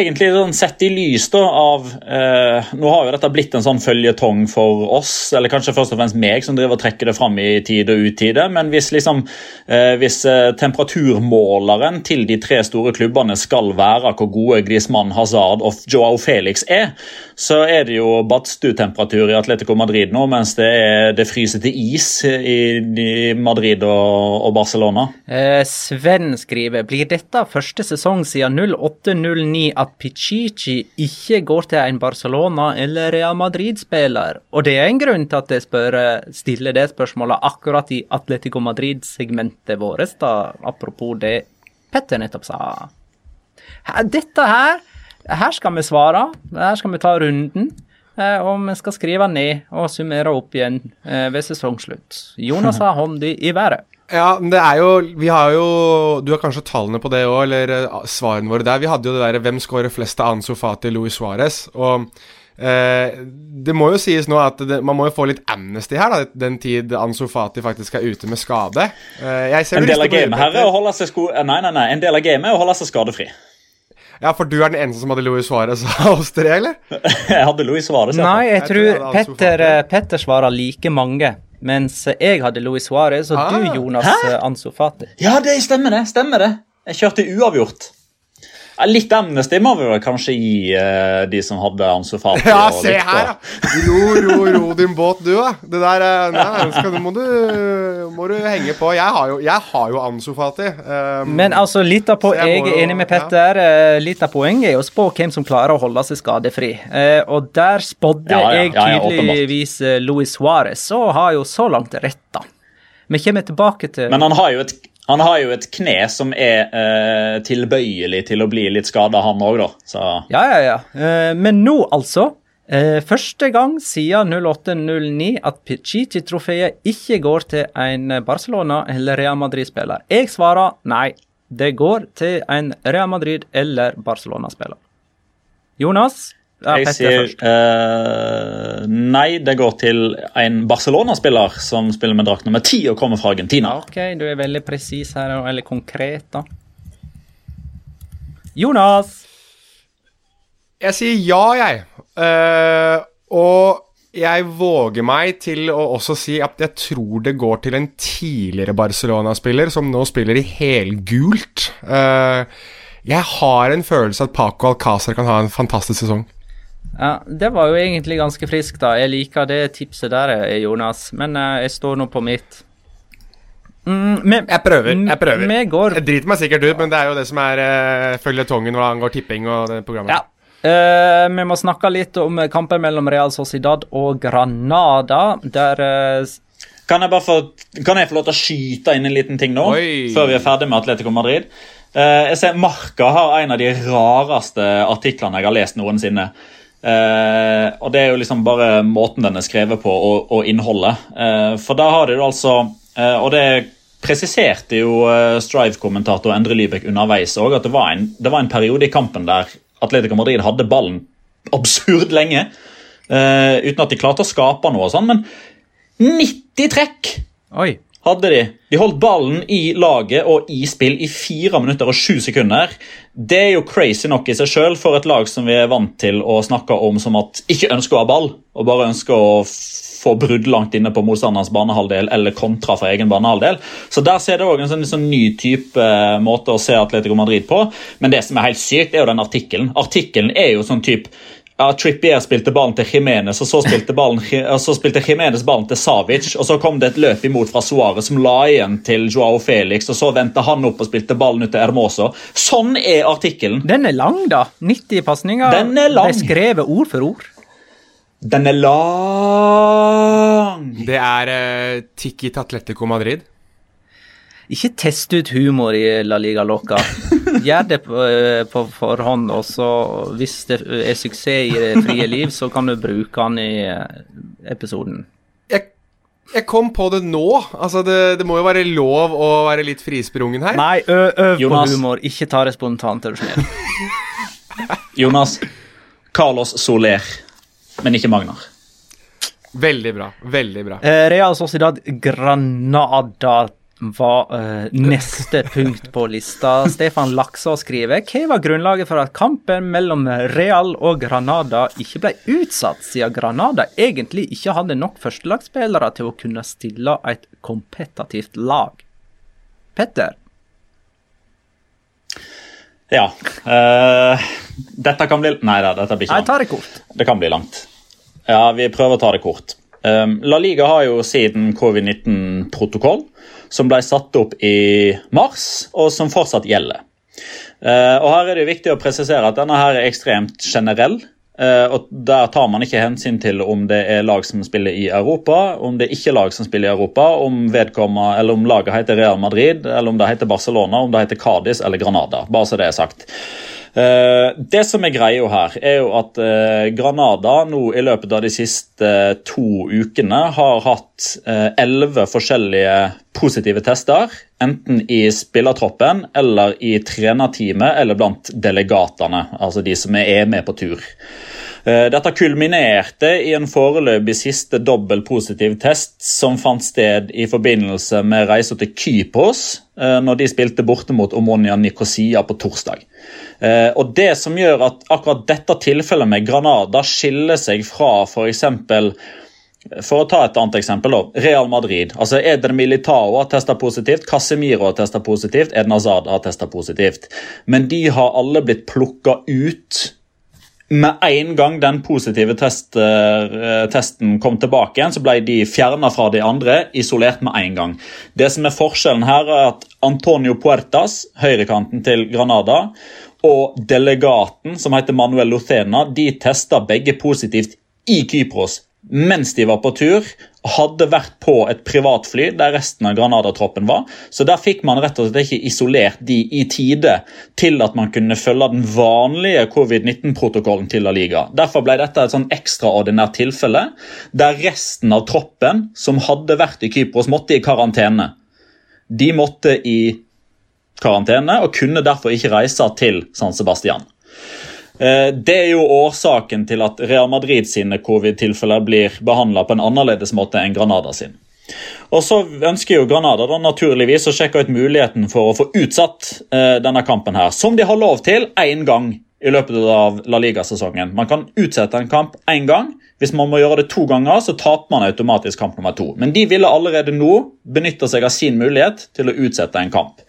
egentlig sånn sett i lys da av eh, Nå har jo dette blitt en sånn føljetong for oss, eller kanskje først og fremst meg, som driver og trekker det fram i tide og utide. Men hvis, liksom, eh, hvis eh, temperaturmåleren til de tre store klubbene skal være hvor gode Griezmann, Hazard og Joao Felix er, så er det jo badstuetemperatur i Atletico Madrid nå, mens det, er, det fryser til is i, i Madrid og, og Barcelona. Eh, Sven skriver blir dette første sesong siden 08-09 at Pichichi ikke går til en Barcelona- eller Real Madrid-spiller. Og det er en grunn til at jeg spør, stiller det spørsmålet akkurat i Atletico Madrid-segmentet vårt, da, apropos det Petter nettopp sa. Dette her, her skal vi svare. Her skal vi ta runden. Eh, og vi skal skrive ned og summere opp igjen eh, ved sesongslutt. Jonas har hånda i været. Ja, men det er jo Vi har jo Du har kanskje tallene på det òg, eller uh, svarene våre der. Vi hadde jo det derre Hvem skårer flest av Ansu Fati Luis Suárez? Og eh, det må jo sies nå at det, man må jo få litt amnesty her, da, den tid Ansu Fati faktisk er ute med skade. Uh, en del av gamet her er å holde seg sko... Nei, nei, nei. En del av gamet er å holde seg skadefri. Ja, for du er den eneste som hadde Louis Suárez (laughs) av oss tre, eller? (laughs) jeg hadde Louis Suárez. Nei, jeg, jeg tror Petter, Petter svarer like mange. Mens jeg hadde Louis Suárez, og ah. du, Jonas Ansofati. Ansu Ja, det stemmer det. stemmer det. Jeg kjørte uavgjort. Litt amnesty må vi vel kanskje gi uh, de som hadde Ansu Fati. (laughs) Ja, se litt, her, da! Ro, ro, ro din båt, du, da. Det der uh, (laughs) nei, skal, må, du, må du henge på. Jeg har jo, jeg har jo Ansu Fati. Um, Men altså, litt av på, jeg, jeg er enig med Petter. Ja. Uh, litt av poenget er å spå hvem som klarer å holde seg skadefri. Uh, og der spådde ja, ja, jeg tydeligvis Luis Suárez, og har jo så langt rett, da. Vi kommer tilbake til Men han har jo et han har jo et kne som er eh, tilbøyelig til å bli litt skada, han òg, da. Så. Ja, ja, ja. Eh, men nå, altså. Eh, første gang siden 08-09 at Pichichi-trofeet ikke går til en Barcelona- eller Real Madrid-spiller. Jeg svarer nei. Det går til en Real Madrid- eller Barcelona-spiller. Jonas? Ja, jeg sier uh, nei, det går til en Barcelona-spiller som spiller med drakt nummer ti og kommer fra Argentina. Ok, du er veldig presis her, eller konkret, da. Jonas! Jeg sier ja, jeg. Uh, og jeg våger meg til å også si at jeg tror det går til en tidligere Barcelona-spiller som nå spiller i helgult. Uh, jeg har en følelse at Paco Alcázar kan ha en fantastisk sesong. Ja, Det var jo egentlig ganske friskt, da. Jeg liker det tipset der, eh, Jonas. Men uh, jeg står nå på mitt. Mm, men, jeg prøver. Jeg prøver. Går... Jeg driter meg sikkert ut, men det er jo det som er uh, føljetongen når det angår tipping og det programmet. Ja. Uh, vi må snakke litt om kampen mellom Real Sociedad og Granada, der uh, kan jeg, få, kan jeg få lov til å skyte inn en liten ting nå, Oi. før vi er ferdig med Atletico Madrid? Uh, jeg ser Marka har en av de rareste artiklene jeg har lest noensinne. Uh, og det er jo liksom bare måten den er skrevet på, og, og innholdet. Uh, for da har de jo altså uh, Og det presiserte jo Strive-kommentator Endre Lybekk underveis òg, at det var, en, det var, en, periode i kampen der Atletico Madrid hadde ballen absurd lenge. uten at de klarte å skape noe og sånn, men 90 trekk! Oi hadde de. De holdt ballen i laget og i spill i fire minutter og sju sekunder. Det er jo crazy nok i seg sjøl for et lag som vi er vant til å snakke om som at ikke ønsker å ha ball, og bare ønsker å få brudd langt inne på motstanderens banehalvdel eller kontra fra egen banehalvdel. Så der ser det òg en sånn, sånn, ny type uh, måte å se Atletico Madrid på. Men det som er helt sykt, er jo den artikkelen. Artikkelen er jo sånn type ja, Trippier spilte ballen til Jimenez, og så spilte, ballen, og så spilte Jimenez ballen til Savic. og Så kom det et løp imot fra Suárez, som la igjen til Joao Felix. og Så vendte han opp og spilte ballen ut til Hermoso. Sånn er artikkelen. Den er lang, da. 90 pasninger. Den er lang. Det er skrevet ord for ord. Den er lang. Det er uh, Tiki Atletico Madrid. Ikke test ut humor i La Liga Loca. (laughs) Gjør det på, eh, på forhånd, og så hvis det er suksess i det frie liv, så kan du bruke den i eh, episoden. Jeg, Jeg kom på det nå. Altså, det, det må jo være lov å være litt frisprungen her. Nei, ø- øv på humor. Ikke ta det spontant, er du snill. (laughs) Jonas. Carlos Soler, men ikke Magnar. Veldig bra. Veldig bra. Eh, Real Sociedad Granada var uh, neste punkt på lista. Stefan Laksås skriver hva var grunnlaget for at kampen mellom Real og Granada ikke ble utsatt, siden Granada egentlig ikke hadde nok førstelagsspillere til å kunne stille et kompetativt lag? Petter? Ja. Uh, dette kan bli Nei da, dette blir ikke Nei, Jeg ta det kort. Det kan bli langt. Ja, vi prøver å ta det kort. Um, La Liga har jo siden covid-19-protokoll, som ble satt opp i mars, og som fortsatt gjelder. Uh, og Her er det viktig å presisere at denne her er ekstremt generell. uh, og Der tar man ikke hensyn til om det er lag som spiller i Europa, om det ikke er lag som spiller i Europa, om, eller om laget heter Real Madrid, eller om det heter Barcelona, om det heter Cádiz eller Granada. Bare så det er sagt. Eh, det som er greia her, er jo at eh, Granada nå i løpet av de siste eh, to ukene har hatt elleve forskjellige positive tester. Enten i spillertroppen eller i trenerteamet eller blant delegatene, altså de som er med på tur. Dette kulminerte i en foreløpig siste dobbel positiv test som fant sted i forbindelse med reisa til Kypros eh, når de spilte borte mot Omonia Nikosia på torsdag. Eh, Og Det som gjør at akkurat dette tilfellet med Granada skiller seg fra f.eks. For å ta et annet eksempel, da. Real Madrid. altså Eder Militao har testa positivt, Casemiro har testa positivt, Eden Hazard har testa positivt. Men de har alle blitt plukka ut med en gang den positive test, eh, testen kom tilbake igjen, så ble de fjerna fra de andre, isolert med en gang. Det som er forskjellen her, er at Antonio Puertas, høyrekanten til Granada, og delegaten, som heter Manuel Lothena, de testa begge positivt i Kypros mens de var på tur, hadde vært på et privatfly der resten av Granada-troppen var. Så der fikk man rett og slett ikke isolert de i tide til at man kunne følge den vanlige covid-19-protokollen til La Liga. Derfor ble dette et sånn ekstraordinært tilfelle der resten av troppen som hadde vært i Kypros, måtte i karantene. De måtte i karantene og kunne derfor ikke reise til San Sebastian. Eh, Det er jo årsaken til at Real Madrid sine covid-tilfeller blir behandla på en annerledes måte enn Granada sin. Og så ønsker jo Granada da naturligvis å sjekke ut muligheten for å få utsatt eh, denne kampen, her, som de har lov til én gang i løpet av La Liga-sesongen. Man kan utsette en kamp én gang. Hvis man må gjøre det to ganger, så taper man automatisk kamp nummer to. Men de ville allerede nå benytte seg av sin mulighet til å utsette en kamp.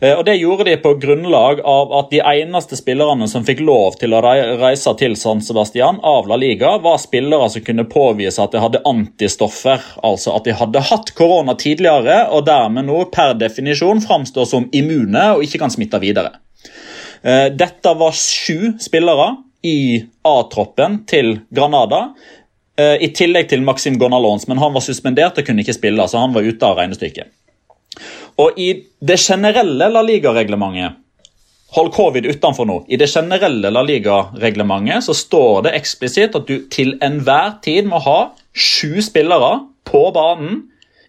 Eh, Og Det gjorde de på grunnlag av at de eneste spillerne som fikk lov til å reise til San Sebastian av La Liga, var spillere som kunne påvise at de hadde antistoffer, altså at de hadde hatt korona tidligere og dermed nå per definisjon framstår som immune og ikke kan smitte videre. Eh, Dette var sju spillere i A-troppen til Granada. eh, I tillegg til Maxim Gonalons, men han var suspendert og kunne ikke spille. så han var ute av regnestykket. Og i det generelle La Liga-reglementet Hold covid utenfor nå. I det generelle La Liga-reglementet så står det eksplisitt at du til enhver tid må ha sju spillere på banen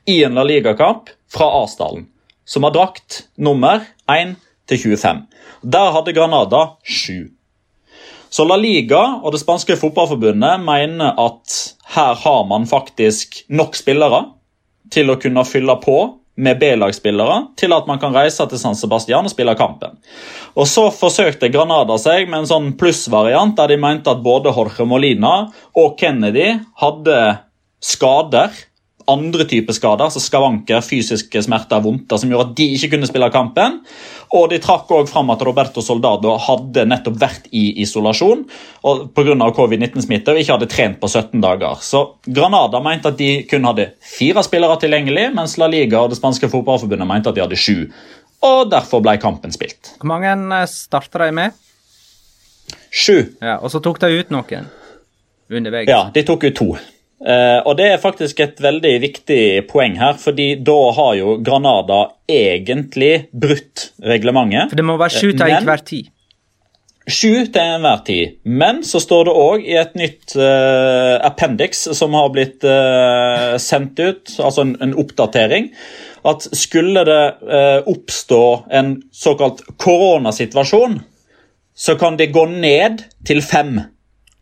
i en La Liga-kamp fra A-stallen, som har drakt nummer 1 til 25. Der hadde Granada sju. Så La Liga og det spanske fotballforbundet mener at her har man faktisk nok spillere til å kunne fylle på med B-lagsspillere til at man kan reise til San Sebastian og spille kampen. Og Så forsøkte Granada seg med en sånn plussvariant der de mente at både Jorge Molina og Kennedy hadde skader, andre typer skader, altså skavanker, fysiske smerter, vondter, som gjorde at de ikke kunne spille kampen. Og de trakk også fram at Roberto Soldado hadde nettopp vært i isolasjon pga. covid-19-smitte og ikke hadde trent på 17 dager. Så Granada mente at de kun hadde fire spillere tilgjengelig, mens La Liga og det spanske fotballforbundet mente at de hadde sju. Og derfor ble kampen spilt. Hvor mange starta de med? Sju. Ja, Og så tok de ut noen underveis. Ja, de tok ut to. Eh, og Det er faktisk et veldig viktig poeng her, fordi da har jo Granada egentlig brutt reglementet. For det må være sju til enhver tid. Sju til enhver tid. Men så står det òg i et nytt uh, appendix som har blitt uh, sendt ut, altså en, en, oppdatering, at skulle det uh, oppstå en såkalt koronasituasjon, så kan det gå ned til fem.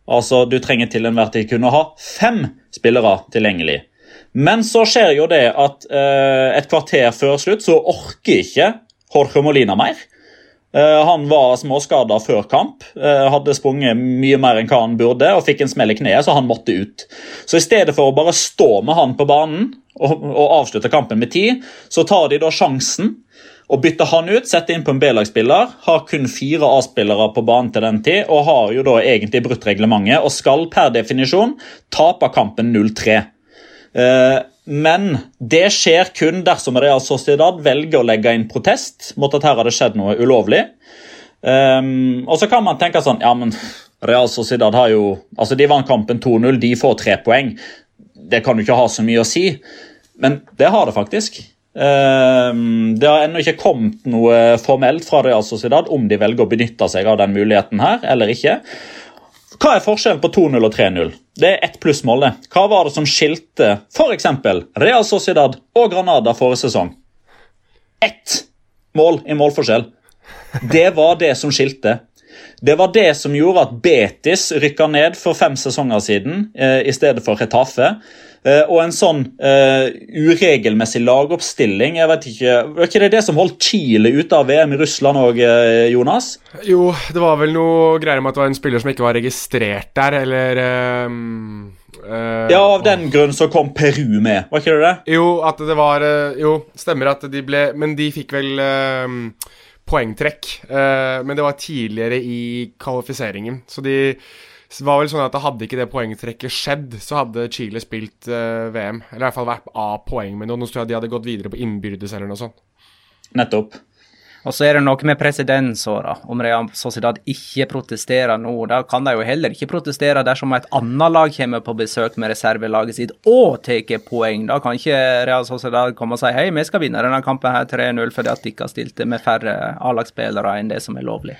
Altså, du trenger til enhver tid kunne ha fem spillere tilgjengelig. Men så skjer jo det at et kvarter før slutt så orker ikke Jorge Molina mer. Eh, han var småskada før kamp, eh, hadde sprunget mye mer enn hva han burde og fikk en smell i kneet, så han måtte ut. Så i stedet for å bare stå med han på banen og, og avslutte kampen med tid, så tar de da sjansen og bytte han ut, sette inn på en B-lagsspiller. Har kun fire A-spillere på banen til den tid og har jo da egentlig brutt reglementet og skal per definisjon tape kampen 0-3. Men det skjer kun dersom Real Sociedad velger å legge inn protest mot at her har det skjedd noe ulovlig. Um, og så kan man tenke sånn Ja, men Real Sociedad har jo Altså, de vant kampen 2-0, de får tre poeng. Det kan jo ikke ha så mye å si. Men det har det faktisk. Um, det har ennå ikke kommet noe formelt fra Real Sociedad om de velger å benytte seg av den muligheten her eller ikke. Hva er forskjellen på 2-0 og 3-0? Det er ett plussmål. Hva var det som skilte f.eks. Real Sociedad og Granada forrige sesong? Ett mål i målforskjell. Det var det som skilte. Det var det som gjorde at Betis rykka ned for fem sesonger siden eh, i stedet for Retafe. Eh, og en sånn uh, uregelmessig lagoppstilling jeg vet ikke, Var ikke det det som holdt Chile ute av VM i Russland òg, uh, Jonas? Jo, det var vel noe greier med at det var en spiller som ikke var registrert der, eller um, uh, Ja, av den grunn så kom Peru med, var ikke det det? Jo, at det var Jo, stemmer at de ble Men de fikk vel um, poengtrekk. men det var tidligere i kvalifiseringen, så de det var vel sånn at Hadde ikke det poengtrekket skjedd, så hadde Chile spilt uh, VM. Eller i hvert fall vært A-poeng med noen. Nå tror jeg de hadde gått videre på innbyrdes eller noe sånt. Nettopp. Og så er det noe med presedensåra. Om Real Sociedad ikke protesterer nå, da kan de jo heller ikke protestere dersom et annet lag kommer på besøk med reservelaget sitt og tar poeng. Da kan ikke Real Sociedad komme og si hei, vi skal vinne denne kampen her 3-0 fordi at de ikke har stilt med færre A-lagsspillere enn det som er lovlig.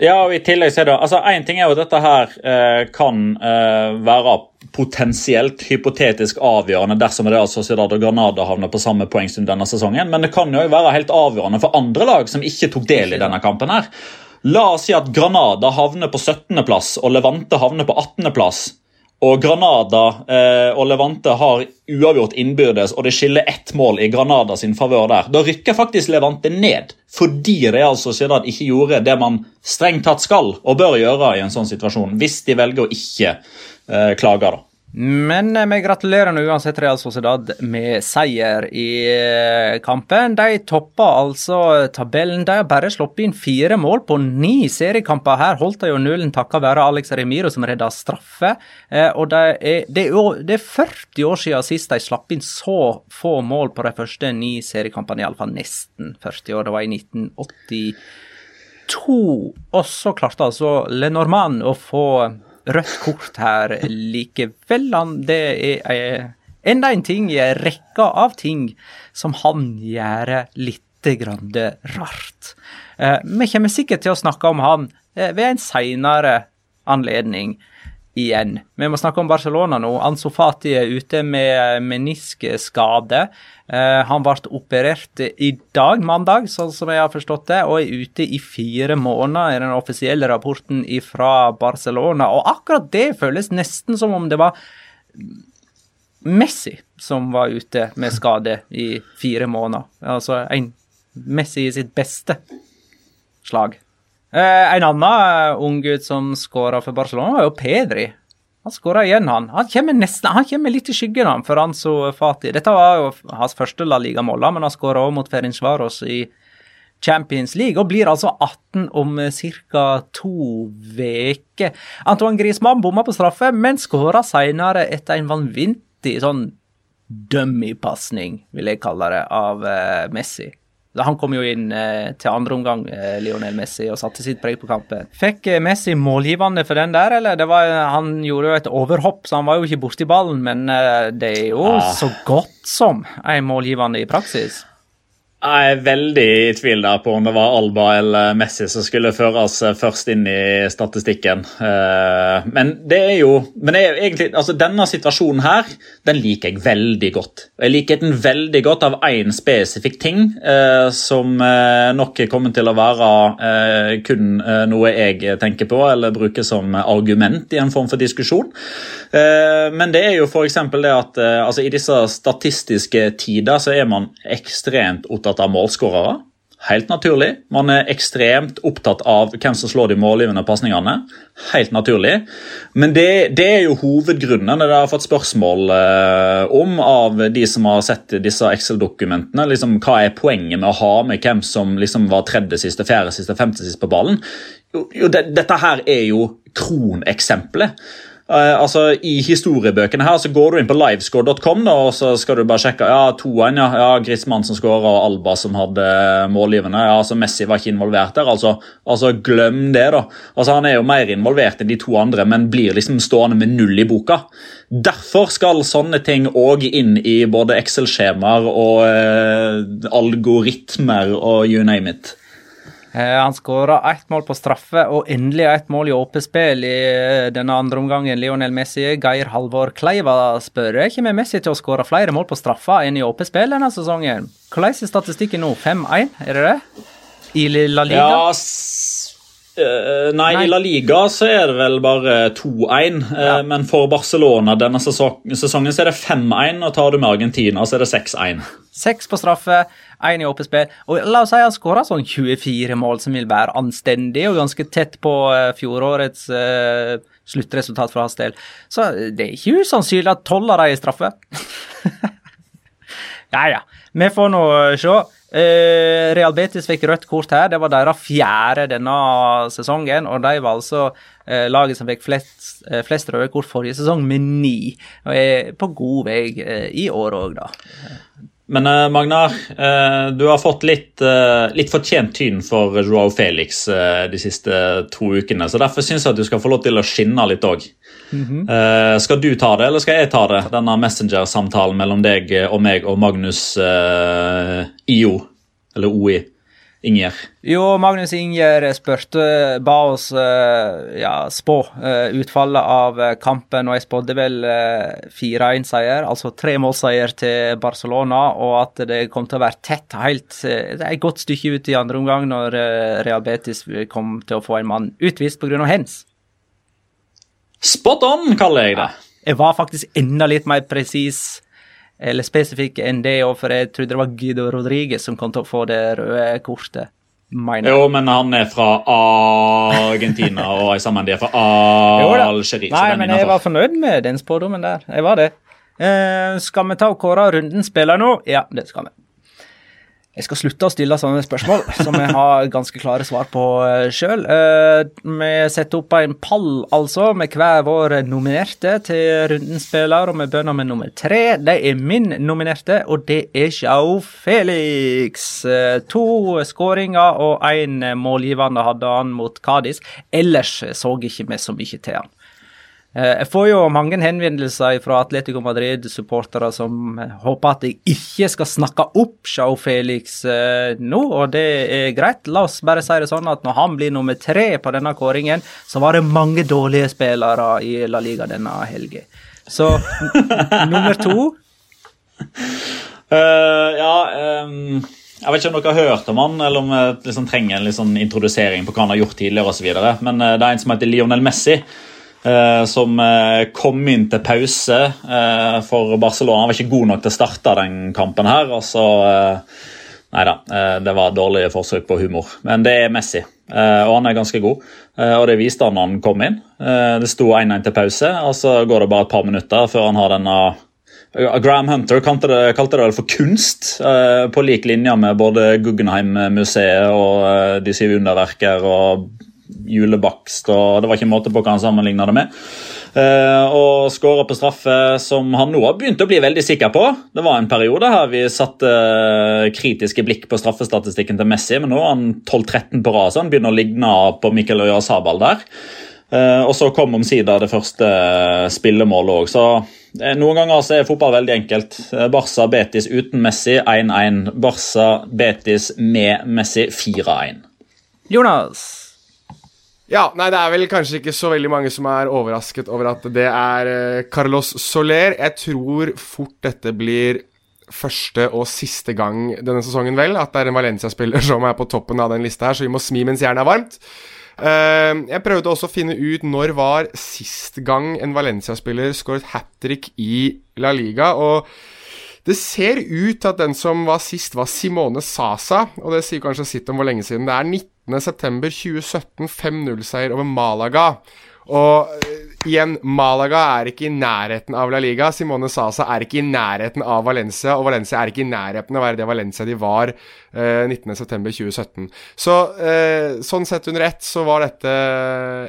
Ja, og i tillegg så er det, altså Én ting er jo at dette her eh, kan eh, være potensielt hypotetisk avgjørende dersom Real Sociedad og Granada havner på samme poengsum denne sesongen, men det kan jo være helt avgjørende for andre lag som ikke tok del i denne kampen. her. La oss si at Granada havner på 17.-plass og Levante havner på 18.-plass og Granada eh, og Levante har uavgjort innbyrdes, og det skiller ett mål i Granada sin favør der. Da rykker faktisk Levante ned, fordi Real Sociedad ikke gjorde det man strengt tatt skal og bør gjøre i en sånn situasjon, hvis de velger å ikke eh, klage. da. Men vi gratulerer nå uansett Real Sociedad med seier i eh, kampen. De toppa altså tabellen. De har bare sluppet inn fire mål på ni seriekamper. Her holdt de jo nullen takket være Alex Remiro som redda straffe. Eh, og det er, det, er, det er, 40 år siden sist de slapp inn så få mål på de første ni seriekampene. Iallfall nesten 40 år. Det var i 1982. Og så klarte altså Lenormand å få rødt kort her likevel. Det er enda en ting i en rekke av ting som han gjør litt grann rart. Eh, vi kommer sikkert til å snakke om han eh, ved en seinere anledning igjen. Vi må snakke om Barcelona nå. Ansu Fati er ute med meniskskade. Uh, han ble operert i dag, mandag, sånn som jeg har forstått det, og er ute i fire måneder, i den offisielle rapporten fra Barcelona. Og akkurat det føles nesten som om det var Messi som var ute med skade i fire måneder. Altså en Messi i sitt beste slag. Eh, en annen uh, ung gutt som skåra for Barcelona, var jo Pedri. Han skåra igjen, han. Han kommer, nesten, han kommer litt i skyggen han, for Anso Fati. Dette var jo hans første La Liga-mål, men han skåra òg mot Ferencvaros i Champions League, og blir altså 18 om ca. to uker. Antoine Griezmann bomma på straffe, men skåra seinere etter en vanvittig sånn dummy-pasning, vil jeg kalle det, av uh, Messi. Han kom jo inn eh, til andre omgang, eh, Lionel Messi, og satte sitt preg på kampen. Fikk eh, Messi målgivende for den der, eller? Var, han gjorde jo et overhopp, så han var jo ikke borti ballen, men eh, det er jo ah. så godt som en målgivende i praksis. Jeg er veldig i tvil der på om det var Alba eller Messi som skulle føres først inn i statistikken. Eh, men det er jo men det er egentlig, altså Denne situasjonen her den liker jeg veldig godt. Jeg liker den veldig godt av én spesifikk ting, eh, som eh, nok kommer til å være kun noe jeg tenker på eller bruker som argument i en form for diskusjon. Men det er jo f.eks. det at altså, i disse statistiske tider så er man ekstremt opptatt opptatt av målskårere. Helt naturlig. Man er ekstremt opptatt av hvem som slår de målgivende pasningene. Helt naturlig. Men det, det, er jo hovedgrunnen det har fått spørsmål eh, om av de som har sett disse Excel-dokumentene. Liksom, hva er poenget med å ha med hvem som liksom var tredje siste, fjerde siste, femte siste på ballen? Jo, jo det, dette her er jo kroneksempelet. Uh, altså I historiebøkene her så går du inn på livescore.com og så skal du bare sjekke ja, 2-1. Ja, ja, Griezmann som skåra og Alba som hadde målgivende. ja, altså Messi var ikke involvert der. altså, altså Glem det, da. altså Han er jo mer involvert enn de to andre, men blir liksom stående med null i boka. Derfor skal sånne ting òg inn i både Excel-skjemaer og uh, algoritmer og you name it. Eh, han skåra ett mål på straffe og endelig ett mål i åpent spill i eh, denne andre omgangen. Lionel Messi, Geir Halvor Kleiva spør er med Messi til å skåre flere mål på straffa enn i åpent spill denne sesongen. Hvordan er statistikken nå? 5-1, er det det? I La Liga? Ja, Uh, nei, nei, i La Liga så er det vel bare 2-1. Uh, ja. Men for Barcelona denne sesongen så er det 5-1, og tar du med Argentina, så er det 6-1. Seks på straffe, én i åpent spill. Og la oss si han skåra sånn 24 mål, som vil være anstendig og ganske tett på uh, fjorårets sluttresultat for hans del. Så det er ikke usannsynlig at tolv av dem er straffe. (laughs) ja ja, vi får nå se. Eh, Real Betis fikk rødt kort her. Det var deres fjerde denne sesongen. Og de var altså eh, laget som fikk flest, eh, flest, røde kort forrige sesong, med ni. Og er på god vei i år òg, da. Men uh, Magnar, uh, du har fått litt, uh, litt fortjent tyn for Joao Felix de siste to ukene. så Derfor syns jeg at du skal få lov til å skinne litt òg. Mm -hmm. skal du ta det, eller skal jeg ta det? Denne Messenger-samtalen mellom deg og meg og Magnus IO, eller OI. Inger? Jo, Magnus Inger spurte, ba oss uh, ja, spå uh, utfallet av uh, kampen, og jeg spådde vel 4-1-seier, altså tre målseier til Barcelona, og at det kom til å være tett helt et godt stykke ut i andre omgang når Real Betis kom til å få en mann utvist pga. hens. Spot on, kaller jeg det. Jeg var faktisk enda litt mer presis eller spesifikk enn det, for jeg trodde det var Guido Rodriguez som kom til å få det røde kortet. Mener. Jo, men han er fra Argentina, og jeg sammen de er fra (laughs) Algerie. Nei, men jeg var fornøyd med den spådommen der. Jeg var det. Eh, skal vi ta og kåre runden spiller nå? Ja, det skal vi. Jeg skal slutte å stille sånne spørsmål (laughs) som jeg har ganske klare svar på eh, sjøl. Eh, vi setter opp en pall, altså, med hver vår nominerte til rundens spiller, og vi begynner med nummer tre. Det er min nominerte, og det er Sjau Felix. Eh, to skåringer og én målgivende hadde han mot Kadis. Ellers så ikke vi så mye til han. Eh, jeg får jo mange henvendelser fra Atletico Madrid-supportere som håper at jeg ikke skal snakke opp Sjau Felix eh, nå, og det er greit. La oss bare si det sånn at når han blir nummer tre på denne kåringen, så var det mange dårlige spillere i La Liga denne helgen. Så nummer to uh, (laughs) Ja um, Jeg vet ikke om dere har hørt om han, eller om jeg liksom trenger en liksom introdusering på hva han har gjort tidligere osv., men det er en som heter Lionel Messi. Uh, som uh, kom inn til pause uh, for Barcelona. Han var ikke god nok til å starte den kampen her. og så Nei da, det var dårlige forsøk på humor. Men det er Messi, og han er ganske god. og det viste han når han kom inn. det sto 1-1 til pause, og så går det bare et par minutter før han har denne Graham Hunter kalte det, kalte det for kunst, på lik linje med både Guggenheim-museet og De syv underverker og julebakst, og det var ikke måte på hva han sammenligna det med. Uh, og skåra på straffe, som han nå har begynt å bli veldig sikker på. Det var en periode her vi satte kritiske blikk på straffestatistikken til Messi, men nå er han 12-13 på rad, så han begynner å ligne på Mikkel Øya Sabal der. Uh, og så kom omsider det første spillemålet òg, så Eh, Noen ganger så er fotball veldig enkelt. Barca Betis uten Messi 1-1. Barca Betis med Messi 4-1. Jonas. Ja, nei, det er vel kanskje ikke så veldig mange som er overrasket over at det er eh, Carlos Soler. Jeg tror fort dette blir første og siste gang denne sesongen, vel, at det er en Valencia-spiller (laughs) som er på toppen av den lista her, så vi må smi mens jernet er varmt. Eh, jeg prøvde også å finne ut når var sist gang en Valencia-spiller skåret hat trick i La Liga, og det ser ut til at den som var sist, var Simone Sasa, og det sier kanskje sitt om hvor lenge siden. Det er 19.9.2017, 5-0-seier over Malaga. Og eh, igjen, Malaga er ikke i nærheten av La Liga. Simone Sasa er ikke i nærheten av Valencia, og Valencia er ikke i nærheten av å være det Valencia de var eh, 19.9.2017. Så eh, sånn sett under ett så var dette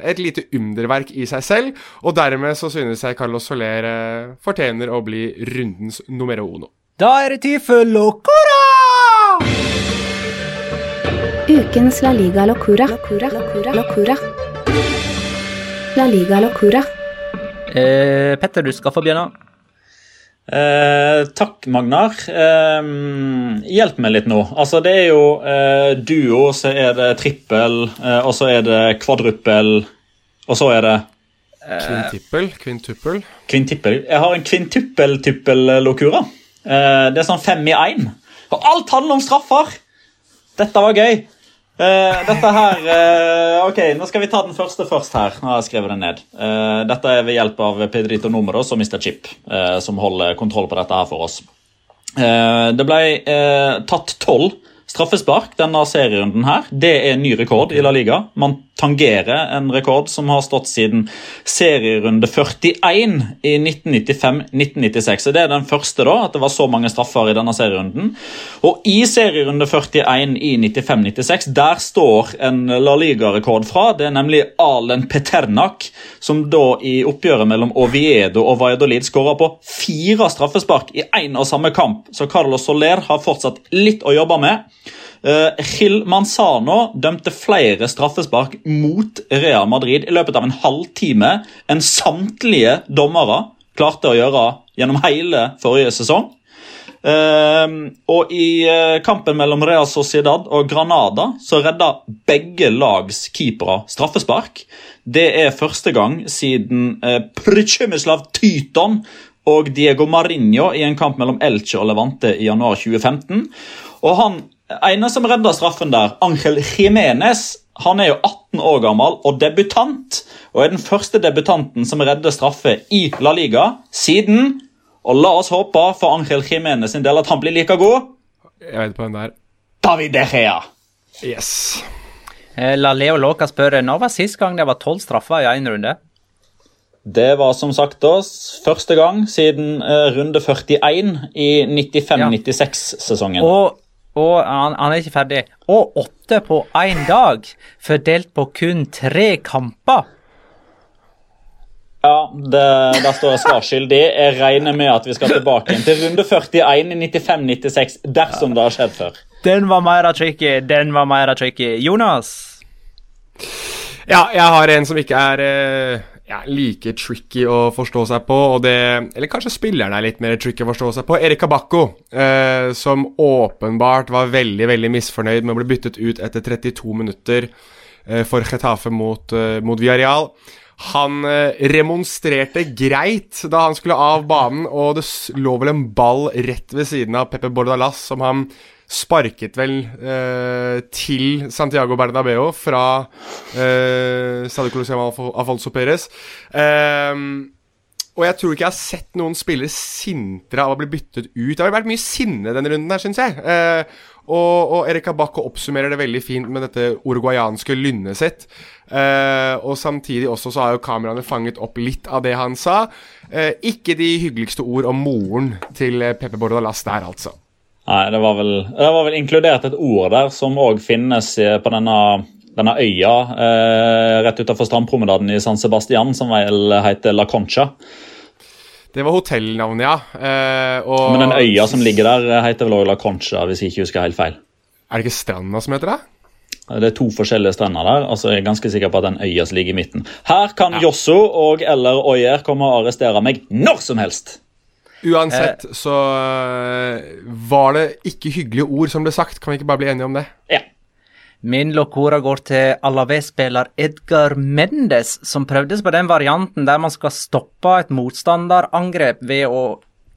et lite underverk i seg selv, og dermed så synes jeg Carlos Soler eh, fortjener å bli rundens numero uno. Da er det tid for Locora! Ukens La Liga Locura. Locura. Locura. Locura. La Liga Locura. Eh, Petter, du skal få begynne. Eh, takk, Magnar. Eh, hjelp meg litt nå. Altså, Det er jo eh, duo, så er det trippel, eh, og så er det kvadruppel, og så er det Kvintippel? Kvintuppel? kvintippel. Jeg har en kvintuppel-typpel-lokura. Eh, det er sånn fem i én. Og alt handler om straffer! Dette var gøy. Eh, dette her uh, Ok, nå skal vi ta den første først her. Nå har jeg skrevet den ned. Uh, dette er ved hjelp av Pedrito Numeros og Mr. Chip, som holder kontroll på dette her for oss. Det ble tatt tolv straffespark denne serierunden her. Det er en ny rekord i La Liga. Man tangerer en rekord som har stått siden serierunde 41 i 1995-1996. Så Det er den første, da, at det var så mange straffer i denne serierunden. Og i serierunde 41 i 95-96, der står en La Liga-rekord fra. Det er nemlig Alen Peternak, som da i oppgjøret mellom Oviedo og Valladolid skåra på fire straffespark i én og samme kamp. Så Carlos Soler har fortsatt litt å jobbe med. Uh, Gil Manzano dømte flere straffespark mot Real Madrid i løpet av en halvtime enn samtlige dommere klarte å gjøre gjennom hele forrige sesong. Uh, og i uh, kampen mellom Real Sociedad og Granada så redda begge lags keepere straffespark. Det er første gang siden uh, Tyton og Diego Marinho i en kamp mellom Elche og Levante i januar 2015. Og han ene som redda straffen der, Angel Jimenez, han er jo 18 år gammel og debutant. Og er den første debutanten som redder straffe i La Liga siden Og la oss håpe for Angel Jimenez sin del at han blir like god. Jeg vet på hvem det er. David De Gea. Yes. Eh, La Leo Låka spørre når var sist gang det var tolv straffer i én runde? Det var som sagt oss første gang siden eh, runde 41 i 95-96-sesongen. Og, og han, han er ikke ferdig. Og åtte på én dag, fordelt på kun tre kamper. Ja, det, Der står jeg svarskyldig. Jeg regner med at vi skal tilbake til runde 41 i 95-96, dersom det har skjedd før. Den var mer tricky, den var mer tricky. Jonas? Ja, jeg har en som ikke er eh, ja, like tricky å forstå seg på, og det Eller kanskje spillerne er litt mer tricky å forstå seg på. Erik Bakko, eh, som åpenbart var veldig, veldig misfornøyd med å bli byttet ut etter 32 minutter eh, for Getafe mot, eh, mot Villarreal. Han eh, remonstrerte greit da han skulle av banen, og det lå vel en ball rett ved siden av Pepe Bordalas, som han sparket vel eh, til Santiago Bernabeu fra eh, Stadio Colosseum Afonso Perez. Eh, og jeg tror ikke jeg har sett noen spillere sintere av å bli byttet ut. Det har vært mye sinne denne runden her, syns jeg. Eh, og, og Erika Bakke oppsummerer det veldig fint med dette uruguayanske lynnet sitt. Eh, og samtidig også så har jo kameraene fanget opp litt av det han sa. Eh, ikke de hyggeligste ord om moren til eh, Pepe Bordalas der, altså. Nei, det var vel, det var vel inkludert et ord der som òg finnes eh, på denne, denne øya eh, rett utenfor strandpromenaden i San Sebastian, som vel heter La Concha. Det var hotellnavnet, ja. Eh, og Men den øya som ligger der, eh, heter vel også La Concha, hvis jeg ikke husker helt feil. Er det ikke stranda som heter det? Det er to forskjellige strender der. altså Jeg er ganske sikker på at den øya som ligger i midten. Her kan Ja. Josso og eller Oyer komme og arrestere meg når som helst. Uansett så eh, var det ikke hyggelige ord som ble sagt. Kan vi ikke bare bli enige om det? Ja. Min locora går til Alaves-spiller Edgar Mendes, som prøvdes på den varianten der man skal stoppe et motstanderangrep ved å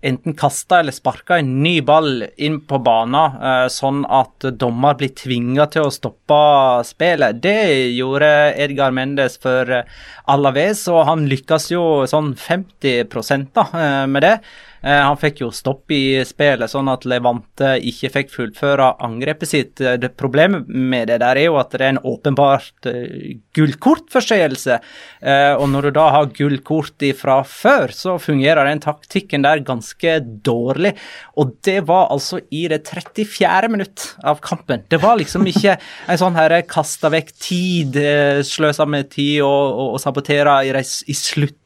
enten kaste eller sparke en ny ball inn på banen, eh, sånn at dommer blir tvinga til å stoppe spillet. Det gjorde Edgar Mendes for eh, Alaves, og han lykkes jo sånn 50 da, eh, med det. Eh, Han fikk jo stopp i spillet, sånn at Levante ikke fikk fullføre angrepet sitt. Eh, Det Problemet med det der er jo at det er en åpenbart uh, gullkortforseelse. Eh, og når du da har gullkort fra før, så fungerer den taktikken der ganske dårlig. Og det var altså i det 34. minutt av kampen. Det var liksom ikke en sånn her kasta vekk tid, eh, sløsa med tid og, og, og sabotera i, i s-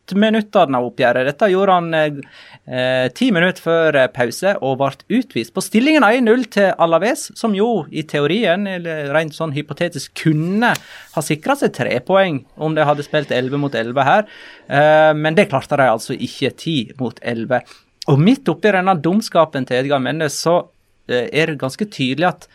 sluttminuttene av oppgjøret. Dette gjorde han eh, ti minutter før eh, pause og ble utvist på stillingen 1-0 til Alaves, som jo i teorien, eller rent sånn hypotetisk, kunne ha sikra seg tre poeng om de hadde spilt 11 mot 11 her, eh, men det klarte de altså ikke 10 mot 11. Og midt oppi denne dumskapen til Edgar Mendes, så eh, er det ganske tydelig at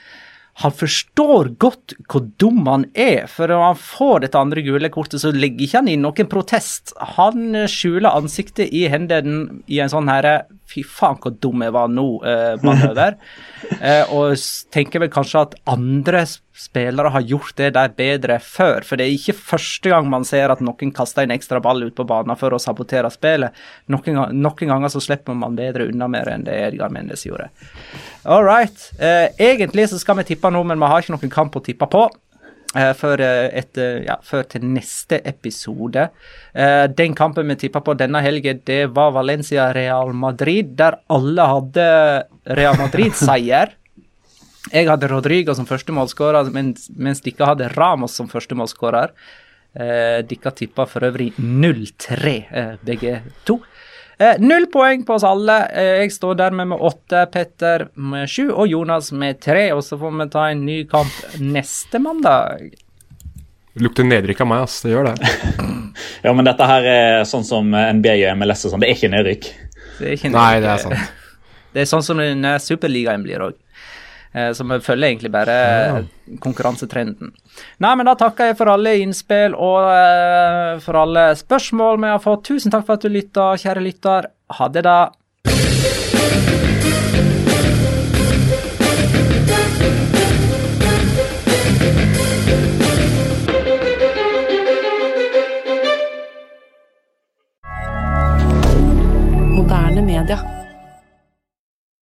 han forstår godt hvor dum han er, for når han får dette andre gule kortet, så legger ikke han inn noen protest. Han skjuler ansiktet i hendene i en sånn herre Fy faen, hvor dum jeg var nå-manøver. (laughs) eh, og tenker vel kanskje at andre spillere har gjort det der bedre før. For det er ikke første gang man ser at noen kaster en ekstra ball ut på banen for å sabotere spillet. Noen, noen ganger så slipper man bedre unna mer enn det Edgar Mendes gjorde. All right. Eh, egentlig så skal vi tippe nå, men vi har ikke noen kamp å tippe på. Eh, før, eh, etter, ja, før til neste episode. Eh, den kampen vi tippa på denne helgen, det var Valencia-Real Madrid, der alle hadde Real Madrid-seier. (laughs) Jeg hadde Rodrigo som første målskårer, mens, mens dere hadde Ramos som første målskårer. Eh, dere tippa for øvrig 0-3, eh, begge to. Eh, null poeng på oss alle. Eh, jeg står dermed med åtte, Petter med sju og Jonas med tre. Og så får vi ta en ny kamp neste mandag. Lukter nedrykk av meg, ass. Det gjør det. (clears throat) ja, men dette her er sånn som NBA og MLS og sånn. Det er ikke nedrykk. Det er ikke Nei, det er sant. (laughs) Det er sånn som den eh, superligaen blir òg. Så vi følger egentlig bare konkurransetrenden. Nei, men da takker jeg for alle innspill og eh, for alle spørsmål vi har fått. Tusen takk for at du lytta, kjære lytter. Ha det, da. Media.